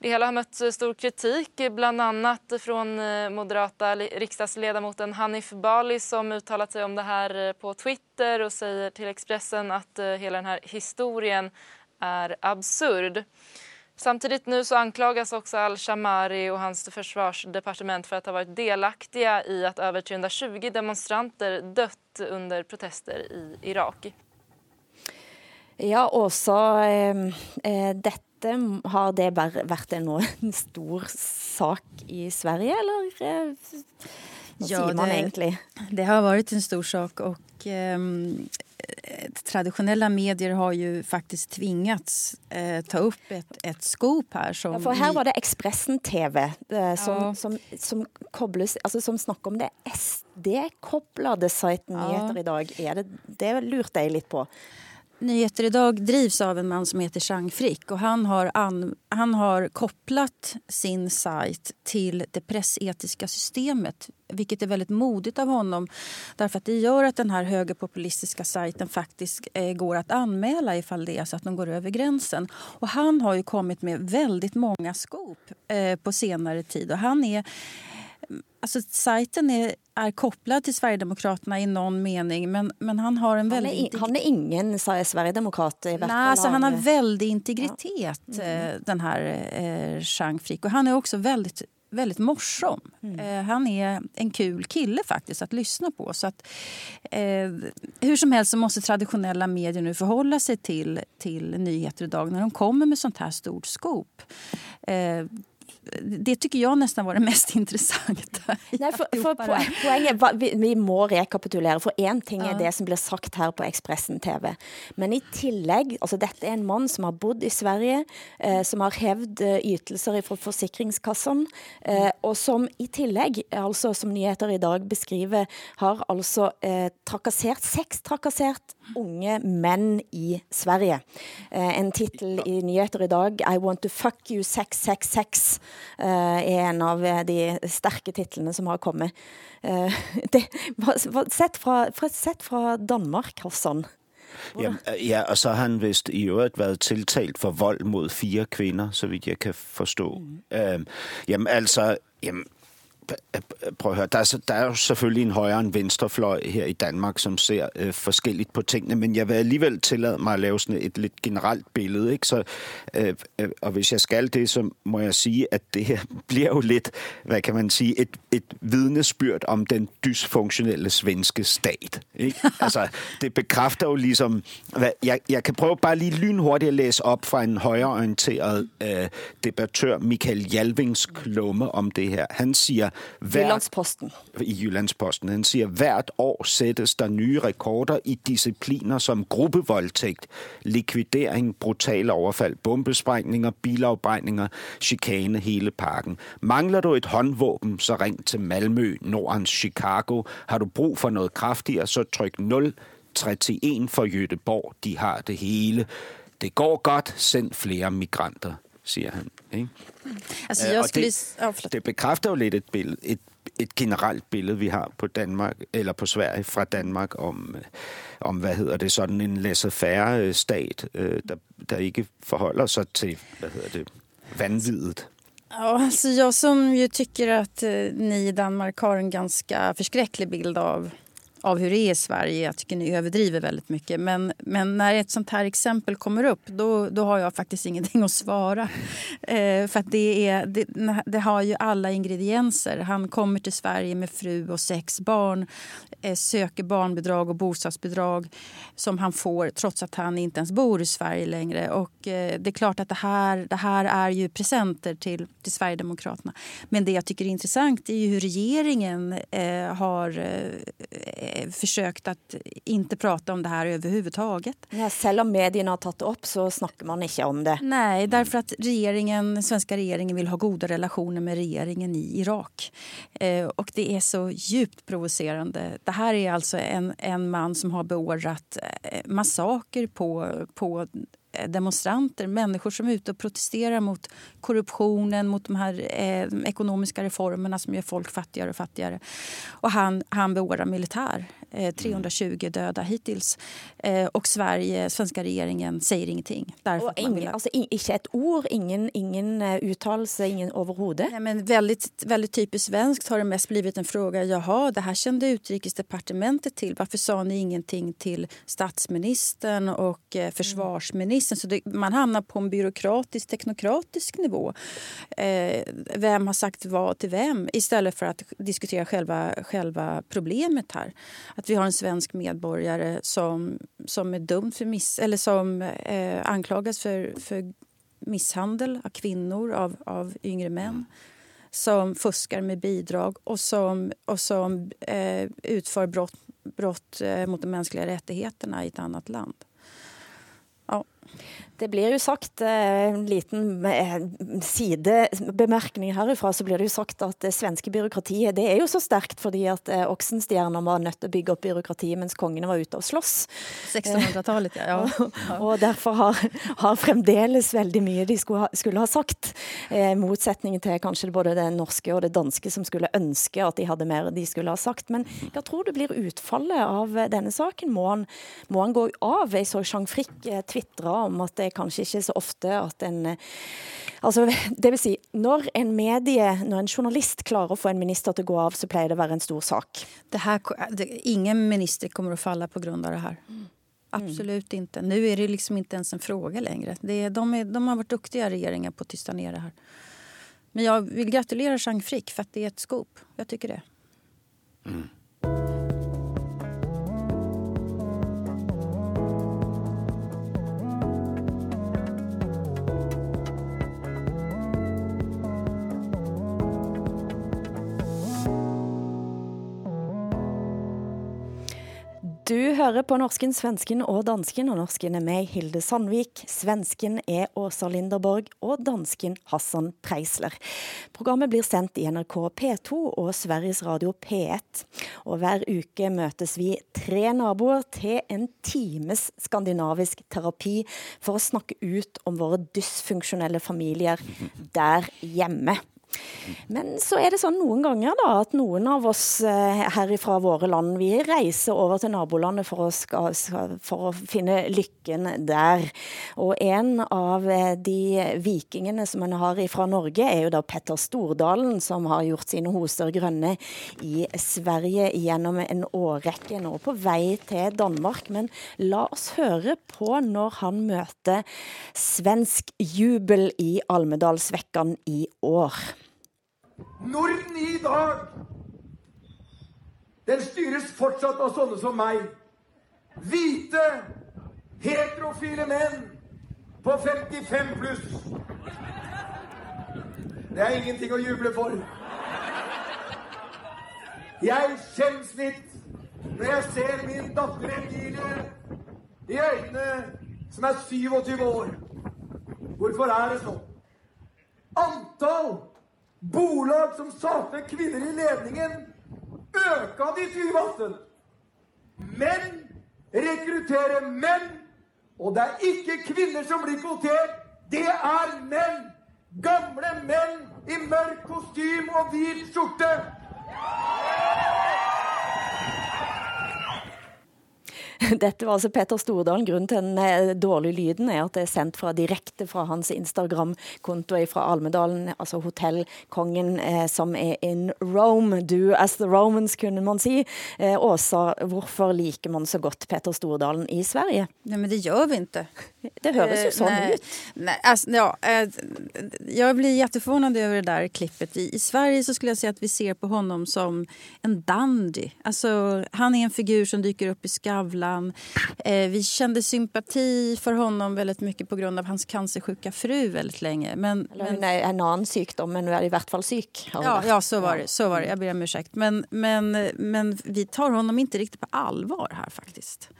Det hela har mött eh, stor kritik, eh, bland annat från eh, moderata riksdagsledamoten Hanif Bali som uttalat sig om det här på Twitter och säger till Expressen att hela den här historien är absurd. Samtidigt nu så anklagas också al-Shamari och hans försvarsdepartement för att ha varit delaktiga i att över 320 demonstranter dött under protester i Irak. Ja, och så eh, dette har det varit en stor sak i Sverige, eller eh, vad ja, säger man det, egentligen? Det har varit en stor sak och eh, traditionella medier har ju faktiskt tvingats eh, ta upp ett, ett scoop här. Som ja, för här var det Expressen TV eh, som, ja. som, som, kobles, alltså som snackar om det SD-kopplade sajten ja. Nyheter idag. Är det, det lurte jag lite på. Nyheter idag drivs av en man som heter Chang Frick och han har, an, han har kopplat sin sajt till det pressetiska systemet vilket är väldigt modigt av honom därför att det gör att den här högerpopulistiska sajten faktiskt eh, går att anmäla ifall det är så att de går över gränsen. Och han har ju kommit med väldigt många skop eh, på senare tid och han är Alltså, sajten är, är kopplad till Sverigedemokraterna i någon mening men, men han har en väldigt... Han är, han är ingen Sverigedemokrat i Nej, alltså, Han har väldig integritet, ja. mm. den här eh, Chang Frick. Och han är också väldigt väldigt morsom. Mm. Eh, han är en kul kille faktiskt att lyssna på. Så att, eh, hur som helst så måste traditionella medier nu förhålla sig till, till nyheter idag när de kommer med sånt här stort skop. Eh, det tycker jag nästan var det mest intressanta. Nej, för, för poängen var, vi, vi må rekapitulera, för en ting är det som blir sagt här på Expressen TV. Men i tillägg, alltså detta är en man som har bott i Sverige, eh, som har hävd eh, ytelser från Försäkringskassan eh, och som i tillägg, alltså som nyheter idag beskriver, har alltså eh, trakasserat, sextrakasserat unga män i Sverige. Eh, en titel i nyheter idag, I want to fuck you 666 är eh, en av eh, de starka titlarna som har kommit. Eh, det, sett, från, sett från Danmark, Hassan. Jamen, ja, og så har han vist i øvrigt været tiltalt for vold mod fire kvinder, så vidt jeg kan forstå. Mm. Jamen altså, jamen, prøv at høre, der er, der er jo selvfølgelig en højre og en venstrefløj her i Danmark, som ser øh, forskelligt på tingene, men jeg vil alligevel tillade mig at lave sådan et lidt generelt billede. Ikke? Så, øh, øh, og hvis jeg skal det, så må jeg sige, at det her bliver jo lidt, hvad kan man sige, et, et vidnesbyrd om den dysfunktionelle svenske stat. Ikke? altså, det bekræfter jo ligesom, hvad, jeg, jeg kan prøve bare lige lynhurtigt at læse op fra en højreorienteret øh, debattør, Michael Jalvings klumme om det her. Han siger, Jyllandsposten. I Jyllandsposten. Han siger, hvert år sættes der nye rekorder i discipliner som gruppevoldtægt, likvidering, brutale overfald, bombesprængninger, bilafbrændinger, chikane, hele parken. Mangler du et håndvåben, så ring til Malmø, Nordens Chicago. Har du brug for noget kraftigere, så tryk 0 31 for. De har det hele. Det går godt, send flere migranter, siger han. Ikke? Jag skulle... det, Ja, förlåt. det bekræfter jo lidt et, billede, et, et generelt billede, vi har på Danmark, eller på Sverige fra Danmark, om, øh, om hvad hedder det, sådan en laissez-faire stat, øh, der, der ikke forholder sig til, hvad hedder det, vanvidet. Ja, alltså jag som ju tycker att eh, ni i Danmark har en ganska förskräcklig bild av, av hur det är i Sverige. Jag tycker ni överdriver väldigt mycket. Men, men när ett sånt här exempel kommer upp då, då har jag faktiskt ingenting att svara. Eh, för att det, är, det, det har ju alla ingredienser. Han kommer till Sverige med fru och sex barn. Eh, söker barnbidrag och bostadsbidrag som han får trots att han inte ens bor i Sverige längre. Och eh, det är klart att det här, det här är ju presenter till, till Sverigedemokraterna. Men det jag tycker är intressant är ju hur regeringen eh, har eh, försökt att inte prata om det här överhuvudtaget. Ja, om mediene har tatt det opp, så snakker man ikke om det. Nej, därför att regeringen, svenska regeringen vill ha goda relationer med regeringen i Irak. Eh, och det är så djupt provocerande. Det här är alltså en, en man som har beordrat eh, massaker på, på eh, Eh, demonstranter, människor som är ute och protesterar mot korruptionen, mot de här eh, ekonomiska reformerna som gör folk fattigare och fattigare. Och han, han beordrar militär. Eh, 320 döda hittills. Eh, och Sverige, svenska regeringen säger ingenting. Därför vill ingen, altså, i- ikke et ord, ingen, ingen eh, uttalelse, ingen overhodet. Nej, men väldigt, väldigt typiskt svenskt har det mest blivit en fråga. Jaha, det här kände utrikesdepartementet till. Varför sa ni ingenting till statsministern och eh, försvarsministern? Så det, man hamnar på en byråkratisk, teknokratisk nivå. Eh, vem har sagt vad till vem? Istället för att diskutera själva, själva problemet här. Att vi har en svensk medborgare som, som är dömd för miss, eller som eh, anklagas för, för misshandel av kvinnor, av, av yngre män som fuskar med bidrag och som, och som eh, utför brott, brott eh, mot de mänskliga rättigheterna i ett annat land. Ja. Det blir jo sagt, eh, en liten eh, sidebemerkning herifra, så blir det jo sagt at det svenske byråkratiet, det er jo så sterkt fordi at eh, Oxenstierna var nødt til å bygge opp byråkratiet mens kongene var ute og slåss. 1600-talet, ja. ja. Og derfor har, har fremdeles veldig mye de skulle ha, skulle ha sagt. Eh, motsetningen til kanskje både det norske og det danske som skulle ønske at de hadde mer de skulle ha sagt. Men hva tror du blir utfallet av eh, denne saken? Må han, må han gå av? Jeg så Jean Frick eh, twittra om at det er kanskje ikke så ofte at en eh, Altså, det vil si, når en medie, når en journalist klarer å få en minister til å gå av, så pleier det å være en stor sak. Det här, det, ingen minister kommer att falla på grund av det här. Absolut inte. Nu är det liksom inte ens en fråga längre. Det är, de, är, de har varit duktiga regeringar på att tysta ner det här. Men jag vill gratulera Jean Frick för att det är ett scoop. Jag tycker det. Du hører på norsken, svensken og dansken, og norsken er meg, Hilde Sandvik. Svensken er Åsa Linderborg, og dansken Hassan Preisler. Programmet blir sendt i NRK P2 og Sveriges Radio P1. Og hver uke møtes vi tre naboer til en times skandinavisk terapi for å snakke ut om våre dysfunksjonelle familier der hjemme. Men så er det sånn noen ganger da, at noen av oss eh, her ifra våre land, vi reiser over til nabolandet for å, ska, for å finne lykken der. Og en av eh, de vikingene som man har ifra Norge er jo da Petter Stordalen, som har gjort sine hoser grønne i Sverige gjennom en årrekke, nå på vei til Danmark. Men la oss høre på når han møter svensk jubel i Almedalsvekkan i år. Norden i dag, den styres fortsatt av sånne som meg. Hvite, heterofile menn på 55 pluss. Det er ingenting å juble for. Jeg skjemmes litt når jeg ser min datter Emilie i øynene som er 27 år. Hvorfor er det sånn? Antall bolag som saknar kvinnor i ledningen ökade i Sydvatten. Män rekryterar män, och det är inte kvinnor som blir kvoterade. Det är män. Gamla män i mörk kostym och vit skjorta. Dette var altså Petter Stordalen. Grunnen til den eh, dårlige lyden er at det er sendt fra direkte fra hans Instagram-konto fra Almedalen, altså hotellkongen eh, som er in Rome. Do as the Romans, kunne man si. Eh, Åsa, hvorfor liker man så godt Petter Stordalen i Sverige? Nej, men det gör vi inte. Det høres jo Eh, sånn nej, ut. Nej, alltså, ja, eh, jag blir jätteförvånad över det där klippet. I, I Sverige så skulle jag säga att vi ser på honom som en dandy. Alltså, han är en figur som dyker upp i Skavlan. Eh, vi kände sympati för honom väldigt mycket på grund av hans cancersjuka fru väldigt länge. Men, Eller men- en annen sykdom, men hun er i hvert fall hun Ja, ja så var det. Så var det. Jag ber om ursäkt. Men, men, men vi tar honom inte riktigt på allvar här faktiskt.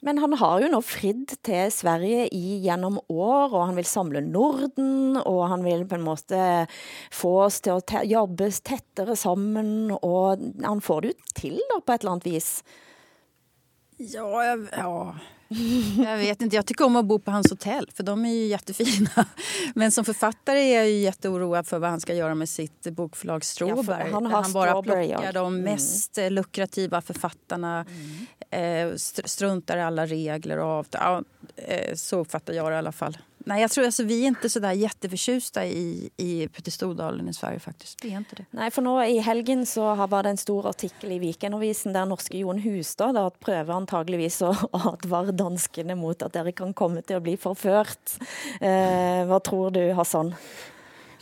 Men han har jo nå fridd til Sverige i gjennom år, og han vil samle Norden, og han vil på en måte få oss til å te jobbe tettere sammen, og han får det jo til da, på et eller annet vis. Ja, jag, ja. jag vet inte. Jag tycker om att bo på hans hotell, för de är ju jättefina. Men som författare är jag ju jätteoroad för vad han ska göra med sitt bokförlag Strawberry. Ja, han har han bara plockar ja. de Mm. mest eh, lukrativa författarna, eh, str- struntar i alla regler och avtal. Ja, eh, så uppfattar jag det i alla fall. Nej, jag tror alltså, vi är inte så där jätteförtjusta i, i Petter Stordalen i Sverige faktiskt. Vi är inte det. Nej, för nå i helgen så har- var det en stor artikel i Vikenavisen där norske Jon Hustad da antagligen antageligvis å advare mot att de kan komma till att bli förfört. Eh, vad tror du, Hassan?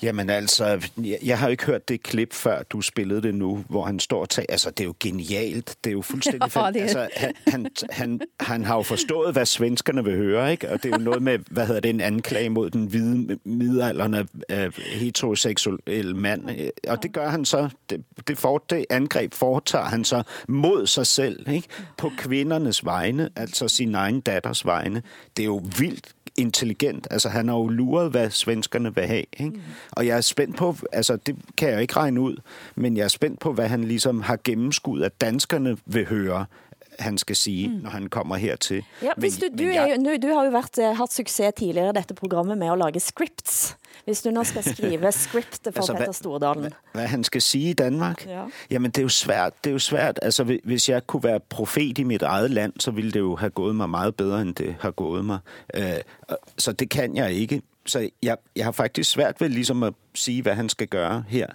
Jamen altså, jeg, jeg har ikke hørt det klip før, du spillede det nu, hvor han står og tager. Altså, det er jo genialt. Det er jo fuldstændig... Ja, det altså, han, han, han, han har jo forstået, hvad svenskerne vil høre, ikke? Og det er jo noget med, hvad hedder det, en anklage mod den hvide midalderne øh, heteroseksuelle mand. Og det gør han så, det, det, for, det angreb foretager han så mod sig selv, ikke? På kvindernes vegne, altså sin egen datters vegne. Det er jo vildt intelligent. Altså, han har jo luret, hvad svenskerne vil have. Ikke? Og jeg er spændt på, altså det kan jeg ikke regne ud, men jeg er spændt på, hvad han ligesom har gennemskudt, at danskerne vil høre, han skal sige, når han kommer hertil. Ja, hvis du, du, er jo, nu- du har jo vært, eh, hatt suksess tidligere i dette programmet med å lage scripts. Hvis du nå skal skrive scriptet for Altså, hvad- Petter Stordalen. Hvad han skal sige i Danmark? Ja. Jamen, det er jo svært. Det er jo svært. Altså, hvi- hvis jeg kunne være profet i mit eget land, så ville det jo have gået mig meget bedre, end det har gået mig. Øh, så det kan jeg ikke. Så jeg, jeg har faktisk svært ved ligesom at sige, hvad han skal gøre her.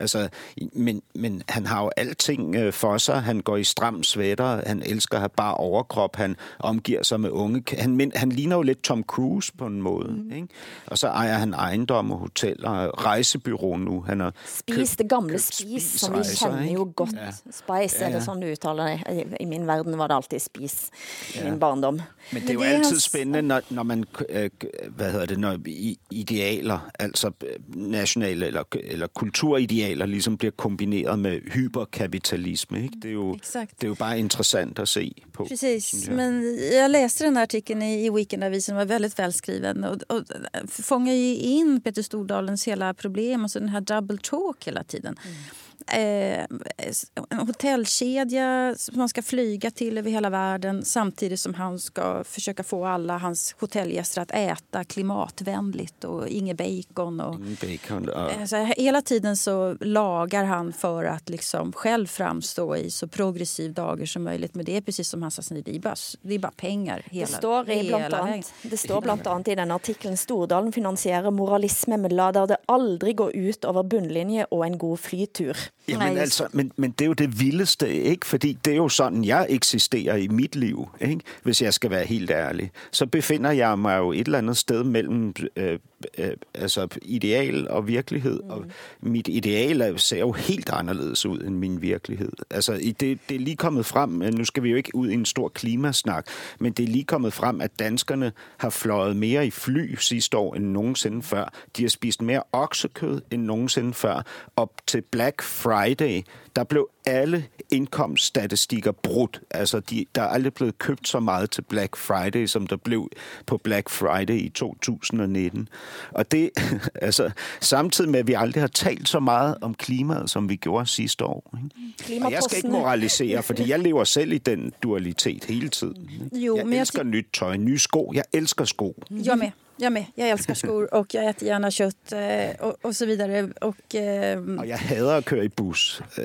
Altså, men, men han har jo alting øh, for sig. Han går i stram sweater. Han elsker at have bare overkrop. Han omgiver sig med unge. Han, mind, han ligner jo lidt Tom Cruise på en måde. Mm. Ikke? Og så ejer han ejendom og hoteller og rejsebyrå nu. Han har Spis, det gamle spis, som vi spisreiser, kjenner jo ikke? godt. Ja. Spice, Ja, er det ja. sånn du uttaler det? I- I min verden var det alltid spis i Ja. min barndom. Men det er jo det er altid hans- spændende, når, når man, øh, hvad hedder det, når i- idealer, altså øh, nationale eller, eller kulturidealer, ligesom bliver kombineret med hyperkapitalisme. Ikke? Det, er jo, Exakt. det er jo bare interessant at se på. Precis, jeg. men jag läste den här artikeln i, i Weekendavisen, den var väldigt välskriven och, och fångar ju in Peter Stordalens hela problem, alltså den här double talk hela tiden. Eh, en hotellkedja som man ska flyga till över hela världen samtidigt som han ska försöka få alla hans hotellgäster att äta klimatvänligt och inget bacon. Och, Ingen bacon og... Alltså, hela tiden så lagar han för att liksom själv framstå i så progressiv dager som möjligt. Men det är precis som han sa, det är bara, det är bara pengar hela, Det står, i blant hela vägen. annet, det står blant annet i denne artikkelen Stordalen finansierer moralisme, men lader det aldri gå ut over bunnlinje og en god flytur. Jamen, altså, men, men det er jo det vildeste, ikke? Fordi det er jo sådan, jeg eksisterer i mit liv, ikke? Hvis jeg skal være helt ærlig. Så befinder jeg mig jo et eller andet sted mellem øh, øh, altså ideal og virkelighed. Mm. Og mit ideal er- ser jo helt anderledes ud end min virkelighed. Altså, det, det er lige kommet frem, øh, nu skal vi jo ikke ud i en stor klimasnak, men det er lige kommet frem, at danskerne har fløjet mere i fly sidste år end nogensinde før. De har spist mere oksekød end nogensinde før. Og til Black Friday Friday, der blev alle indkomststatistikker brudt. Altså, de, der er aldrig blevet købt så meget til Black Friday, som der blev på Black Friday i 2019. Og det, altså, samtidig med, at vi aldrig har talt så meget om klimaet, som vi gjorde sidste år. Ikke? Og jeg skal ikke moralisere, fordi jeg lever selv i den dualitet hele tiden. Jo, jeg elsker nyt tøj, nye sko. Jeg elsker sko. Jag med. Jag med. Jag älskar skor och jag äter gärna kött eh, och, och så vidare. Och, eh, Og jeg hader at køre i bus.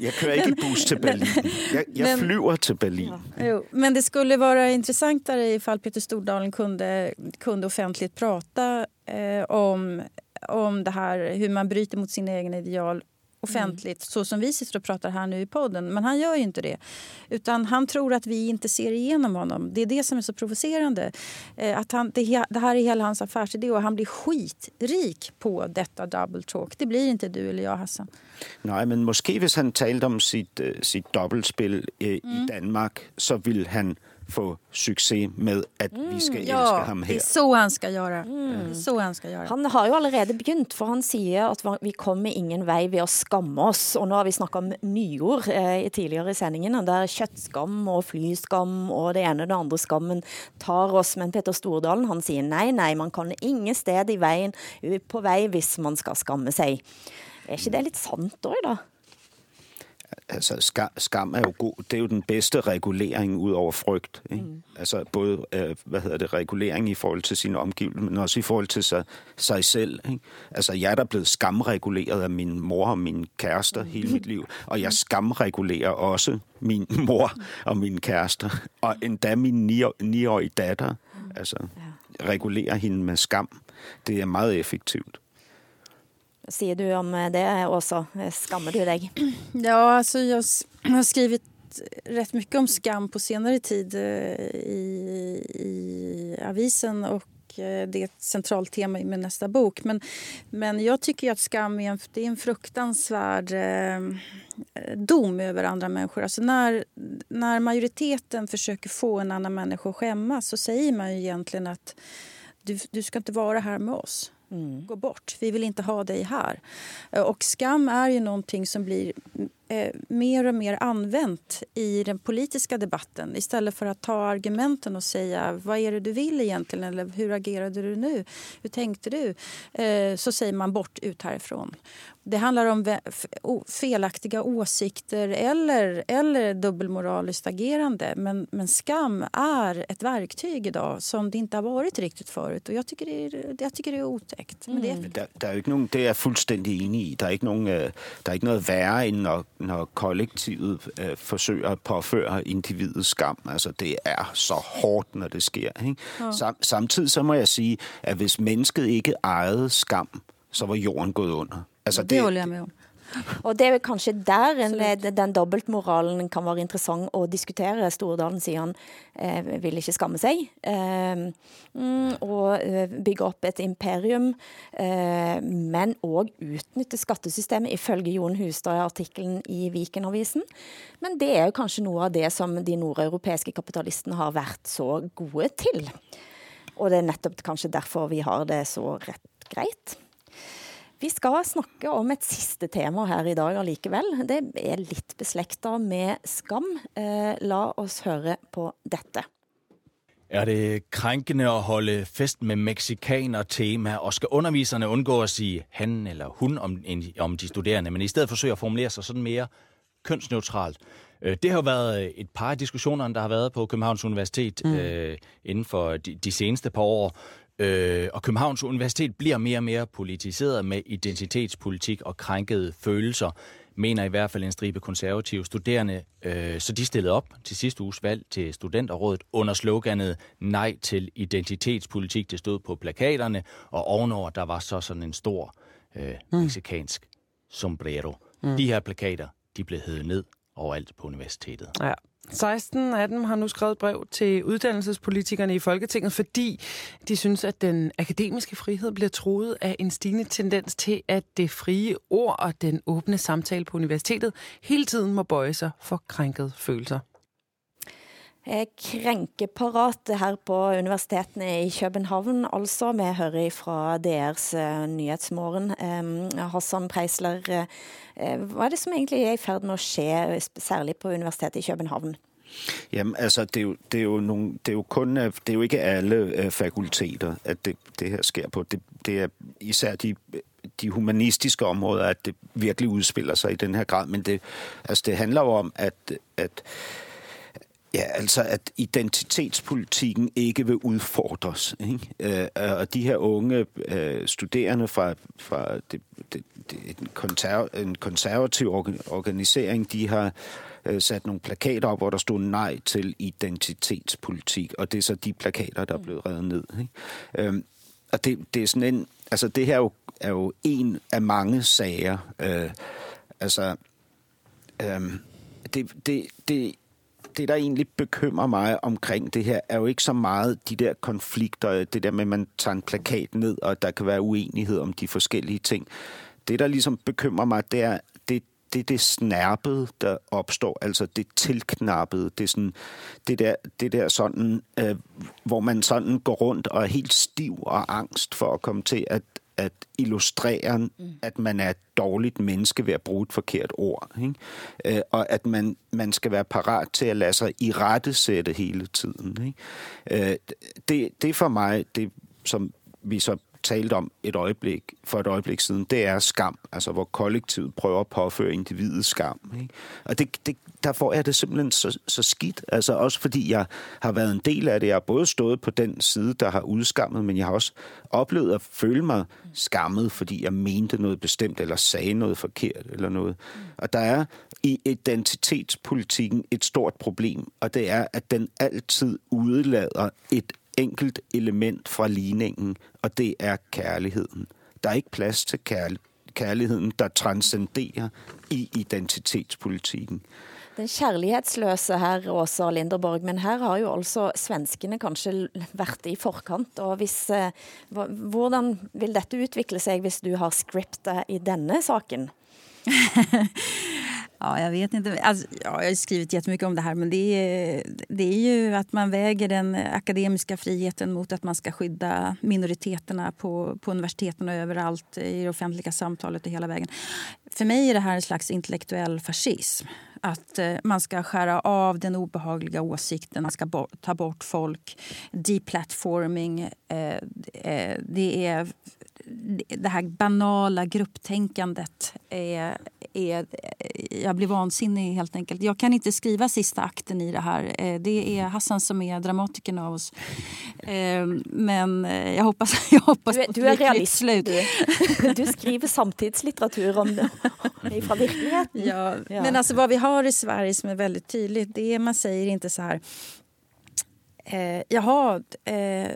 Jeg kører ikke i bus til Berlin. Jeg, jeg Men- flyver til Berlin. Jo, men det skulle vara intressantare ifall Peter Stordalen kunde, kunde offentligt prata eh, om, om det här, hur man bryter mot sina egna ideal offentligt, så som vi sitter och pratar här nu i podden. Men han gör ju inte det. Utan han tror att vi inte ser igenom honom. Det är det som är så provocerande. Eh, att han, det, det här är hela hans affärsidé och han blir skitrik på detta double talk. Det blir inte du eller jag, Hassan. Nej, men måske hvis han talte om sit, uh, sit dobbeltspil uh, i Danmark, så vil han få succes med at vi skal elske Ja, ham det her. är så han ska göra. Det är så han ska göra. Han har jo allerede begynt, for han sier at vi kommer ingen vei ved å skamme oss. Og nå har vi snakket om nyord eh, tidligere i sendingen, der kjøttskam og flyskam og det ene og det andre skammen tar oss. Men Peter Stordalen han sier nei, nei, man kan ingen sted i veien, på vei hvis man skal skamme seg. Er ikke det litt sant også, da? Altså, skam, skam er jo god. Det er jo den bedste regulering ud over frygt. Ikke? Mm. Altså både øh, hvad hedder det, regulering i forhold til sine omgivelser, men også i forhold til sig, sig selv. Ikke? Altså jeg er der blevet skamreguleret af min mor og mine kærester hele mit liv, og jeg skamregulerer også min mor og mine kærester, og endda min ni- niårige datter. Altså regulerer hende med skam. Det er meget effektivt säger du om eh, det också? Eh, Skammar du dig? Ja, alltså jag har skrivit rätt mycket om skam på senare tid eh, i, i avisen och det är ett centralt tema i min nästa bok. Men, men jag tycker att skam är en, det är en fruktansvärd eh, dom över andra människor. Alltså när, när majoriteten försöker få en annan människa att skämmas så säger man ju egentligen att du, du ska inte vara här med oss. Mm. Gå bort. Vi vill inte ha dig här. Eh, och skam är ju någonting som blir eh, mer och mer använt i den politiska debatten istället för att ta argumenten och säga vad är det du vill egentligen eller hur agerade du nu? Hur tänkte du? Eh, så säger man bort ut härifrån. Det handlar om felaktiga åsikter eller, eller dubbelmoraliskt agerande. Men, men skam är ett verktyg idag som det inte har varit riktigt förut. Och jag tycker det är, jag tycker det är otäckt. Men det är jo ikke nogen, det er jeg fuldstændig enig i. Øh, der er ikke noget værre, end når, når kollektivet øh, forsøger at påføre individet skam. Altså, det er så hårdt, når det sker. Ikke? Ja. Sam, samtidig så må jeg sige, at hvis mennesket ikke ejede skam, så var jorden gået under. Altså, det med om. Og det er jo kanskje der en, den dobbeltmoralen kan være interessant å diskutere. Stordalen sier han eh, vil ikke skamme seg. Eh, mm, og eh, bygge opp et imperium, eh, men òg utnytte skattesystemet, ifølge Jon Hustad i artikkelen i Viken-avisen. Men det er jo kanskje noe av det som de nordeuropeiske kapitalistene har vært så gode til. Og det er nettopp kanskje derfor vi har det så rett greit. Vi skal snakke om et siste tema her i dag allikevel. Det er litt beslekta med skam. Eh, la oss høre på dette. Er det krænkende at holde fest med mexikaner-tema, og skal underviserne undgå at sige han eller hun om, om de studerende, men i stedet forsøge at formulere sig sådan mere kønsneutralt? Øh, Det har jo været et par af diskussionerne, der har været på Københavns Universitet mm. øh, inden for de, de seneste par år. Øh, og Københavns Universitet bliver mere og mere politiseret med identitetspolitik og krænkede følelser, mener i hvert fald en stribe konservative studerende. Øh, så de stillede op til sidste uges valg til studenterrådet under sloganet Nej til identitetspolitik. Det stod på plakaterne, og ovenover der var så sådan en stor øh, mexikansk sombrero. Mm. De her plakater, de blev hævet ned overalt på universitetet. Ja. 16 af dem har nu skrevet brev til uddannelsespolitikerne i Folketinget, fordi de synes, at den akademiske frihed bliver truet af en stigende tendens til, at det frie ord og den åbne samtale på universitetet hele tiden må bøje sig for krænkede følelser. Eh, er krenkeparat her på universitetene i København. Altså, vi hører fra DR's eh, Nyhetsmorgen. Eh, Hassan Preisler, hva er det som egentlig er i ferd med å ske, særlig på Universitetet i København? Jamen, altså, det er jo, det er jo, nogle, det er jo kun, øh, det er jo ikke alle øh, fakulteter, at det, det her sker på. Det, det er især de, de humanistiske områder, at det virkelig udspiller sig i den her grad. Men det, altså, det handler jo om, at, at Ja, altså at identitetspolitikken ikke vil udfordres. Ikke? Øh, og de her unge øh, studerende fra, fra det, det, det, en, konserv, en konservativ organisering, de har øh, sat nogle plakater op, hvor der stod nej til identitetspolitik, og det er så de plakater, der er blevet reddet ned. Ikke? Øh, og det, det er sådan en, altså det her er jo, er jo en af mange sager. Øh, altså, øh, det, det, det det, der egentlig bekymrer mig omkring det her, er jo ikke så meget de der konflikter, det der med, at man tager en plakat ned, og der kan være uenighed om de forskellige ting. Det, der ligesom bekymrer mig, det er det, det, det snærpede, der opstår, altså det tilknappede, det, sådan, det, der, det der sådan, øh, hvor man sådan går rundt og er helt stiv og angst for at komme til at at illustrere, mm. at man er et dårligt menneske ved at bruge et forkert ord. Ikke? Øh, og at man, man skal være parat til at lade sig i rette sætte hele tiden. Øh, det, det er for mig, det som vi så talte om et øjeblik, for et øjeblik siden, det er skam. Altså hvor kollektivet prøver at påføre individet skam. Ikke? Og det, det, der får jeg det simpelthen så, så skidt. Altså også fordi jeg har været en del af det. Jeg har både stået på den side, der har udskammet, men jeg har også oplevet at føle mig skammet, fordi jeg mente noget bestemt, eller sagde noget forkert, eller noget. Og der er i identitetspolitikken et stort problem, og det er, at den altid udlader et enkelt element fra ligningen, og det er kærligheden. Der er ikke plads til kærligheden, der transcenderer i identitetspolitikken. Den kærlighedsløse her, Åsa Linderborg, men her har jo altså svenskene kanskje været i forkant, og hvis, eh, hvordan vil dette utvikle sig, hvis du har scriptet i denne saken? Ja, jag vet inte. Alltså, ja, jag har skrivit jättemycket om det här men det är, det är ju att man väger den akademiska friheten mot att man ska skydda minoriteterna på, på universiteten och överallt i det offentliga samtalet och hela vägen. För mig är det här en slags intellektuell fascism. Att eh, man ska skära av den obehagliga åsikten, man ska bo ta bort folk. Deplatforming. Eh, eh, det är det här banala grupptänkandet är, är, jag blir vansinnig helt enkelt. Jag kan inte skriva sista akten i det här. Eh, det är Hassan som är dramatikern av oss. Eh, men eh, jag hoppas, jag hoppas du, du är realist. Slut. Du, du skriver samtidslitteratur om det, från verkligheten. Ja, ja, men alltså vad vi har i Sverige som är väldigt tydligt, det är man säger inte så här eh, jaha, eh,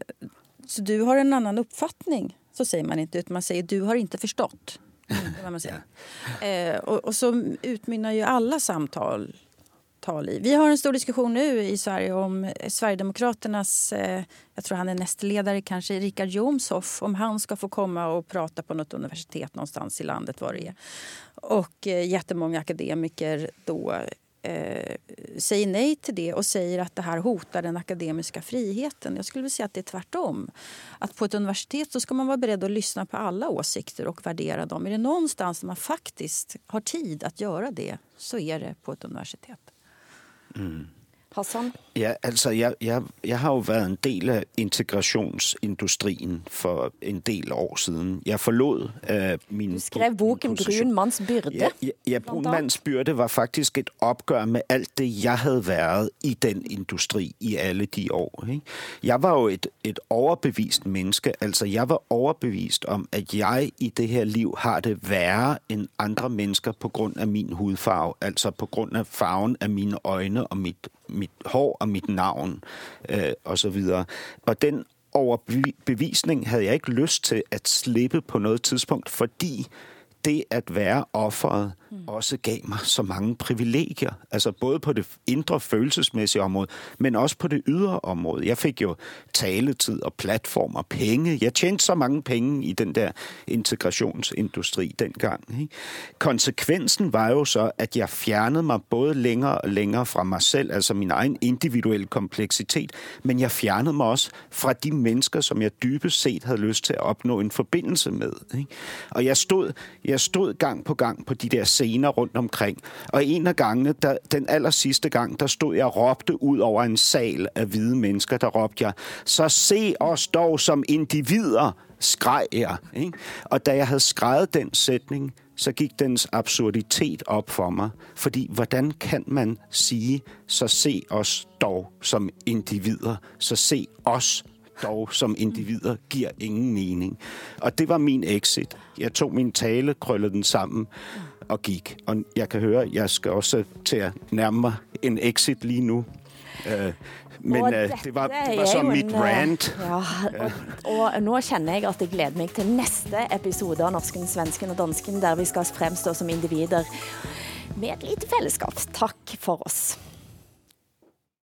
så du har en annan uppfattning så säger man inte, utan man säger du har inte förstått. Man säger. Eh, och, och, så utmynnar ju alla samtal tal i. Vi har en stor diskussion nu i Sverige om Sverigedemokraternas, eh, jag tror han är nästledare kanske, Richard Jomshoff, om han ska få komma och prata på något universitet någonstans i landet var det är. Och eh, jättemånga akademiker då eh, säger nej till det och säger att det här hotar den akademiska friheten. Jag skulle vilja säga att det är tvärtom. Att på ett universitet så ska man vara beredd att lyssna på alla åsikter och värdera dem. Är det någonstans man faktiskt har tid att göra det så är det på ett universitet. Mm. Hassan? Ja, altså jeg, jeg, jeg har jo været en del af integrationsindustrien for en del år siden. Jeg forlod uh, min... Du skrev boken Brun mands byrde. Ja, ja, ja Brun mands byrde var faktisk et opgør med alt det, jeg havde været i den industri i alle de år. Ikke? Jeg var jo et, et overbevist menneske. Altså, jeg var overbevist om, at jeg i det her liv har det værre end andre mennesker på grund af min hudfarve. Altså på grund af farven af mine øjne og mit mit hår og mit navn øh, og så. Og den overbevisning havde jeg ikke lyst til at slippe på noget tidspunkt, fordi det at være offeret også gav mig så mange privilegier. Altså både på det indre følelsesmæssige område, men også på det ydre område. Jeg fik jo taletid og platform og penge. Jeg tjente så mange penge i den der integrationsindustri dengang. Ikke? Konsekvensen var jo så, at jeg fjernede mig både længere og længere fra mig selv, altså min egen individuelle kompleksitet, men jeg fjernede mig også fra de mennesker, som jeg dybest set havde lyst til at opnå en forbindelse med. Og jeg stod, jeg stod gang på gang på de der scener rundt omkring, og en af gangene, der, den aller sidste gang, der stod jeg og råbte ud over en sal af hvide mennesker, der råbte jeg, så se os dog som individer, skreg jeg. Ikke? Og da jeg havde skrevet den sætning, så gik dens absurditet op for mig. Fordi hvordan kan man sige, så se os dog som individer, så se os dog som individer, giver ingen mening. Og det var min exit. Jeg tog min tale, krøllede den sammen og gik. Og jeg kan høre, at jeg skal også til at nærme mig en exit lige nu. Uh, men uh, det var, det var så mit rant. Ja, og, og nå kjenner jeg at jeg gleder meg til neste episode av Norsken, Svensken og Dansken, der vi skal fremstå som individer med et lite fællesskap. Takk for oss.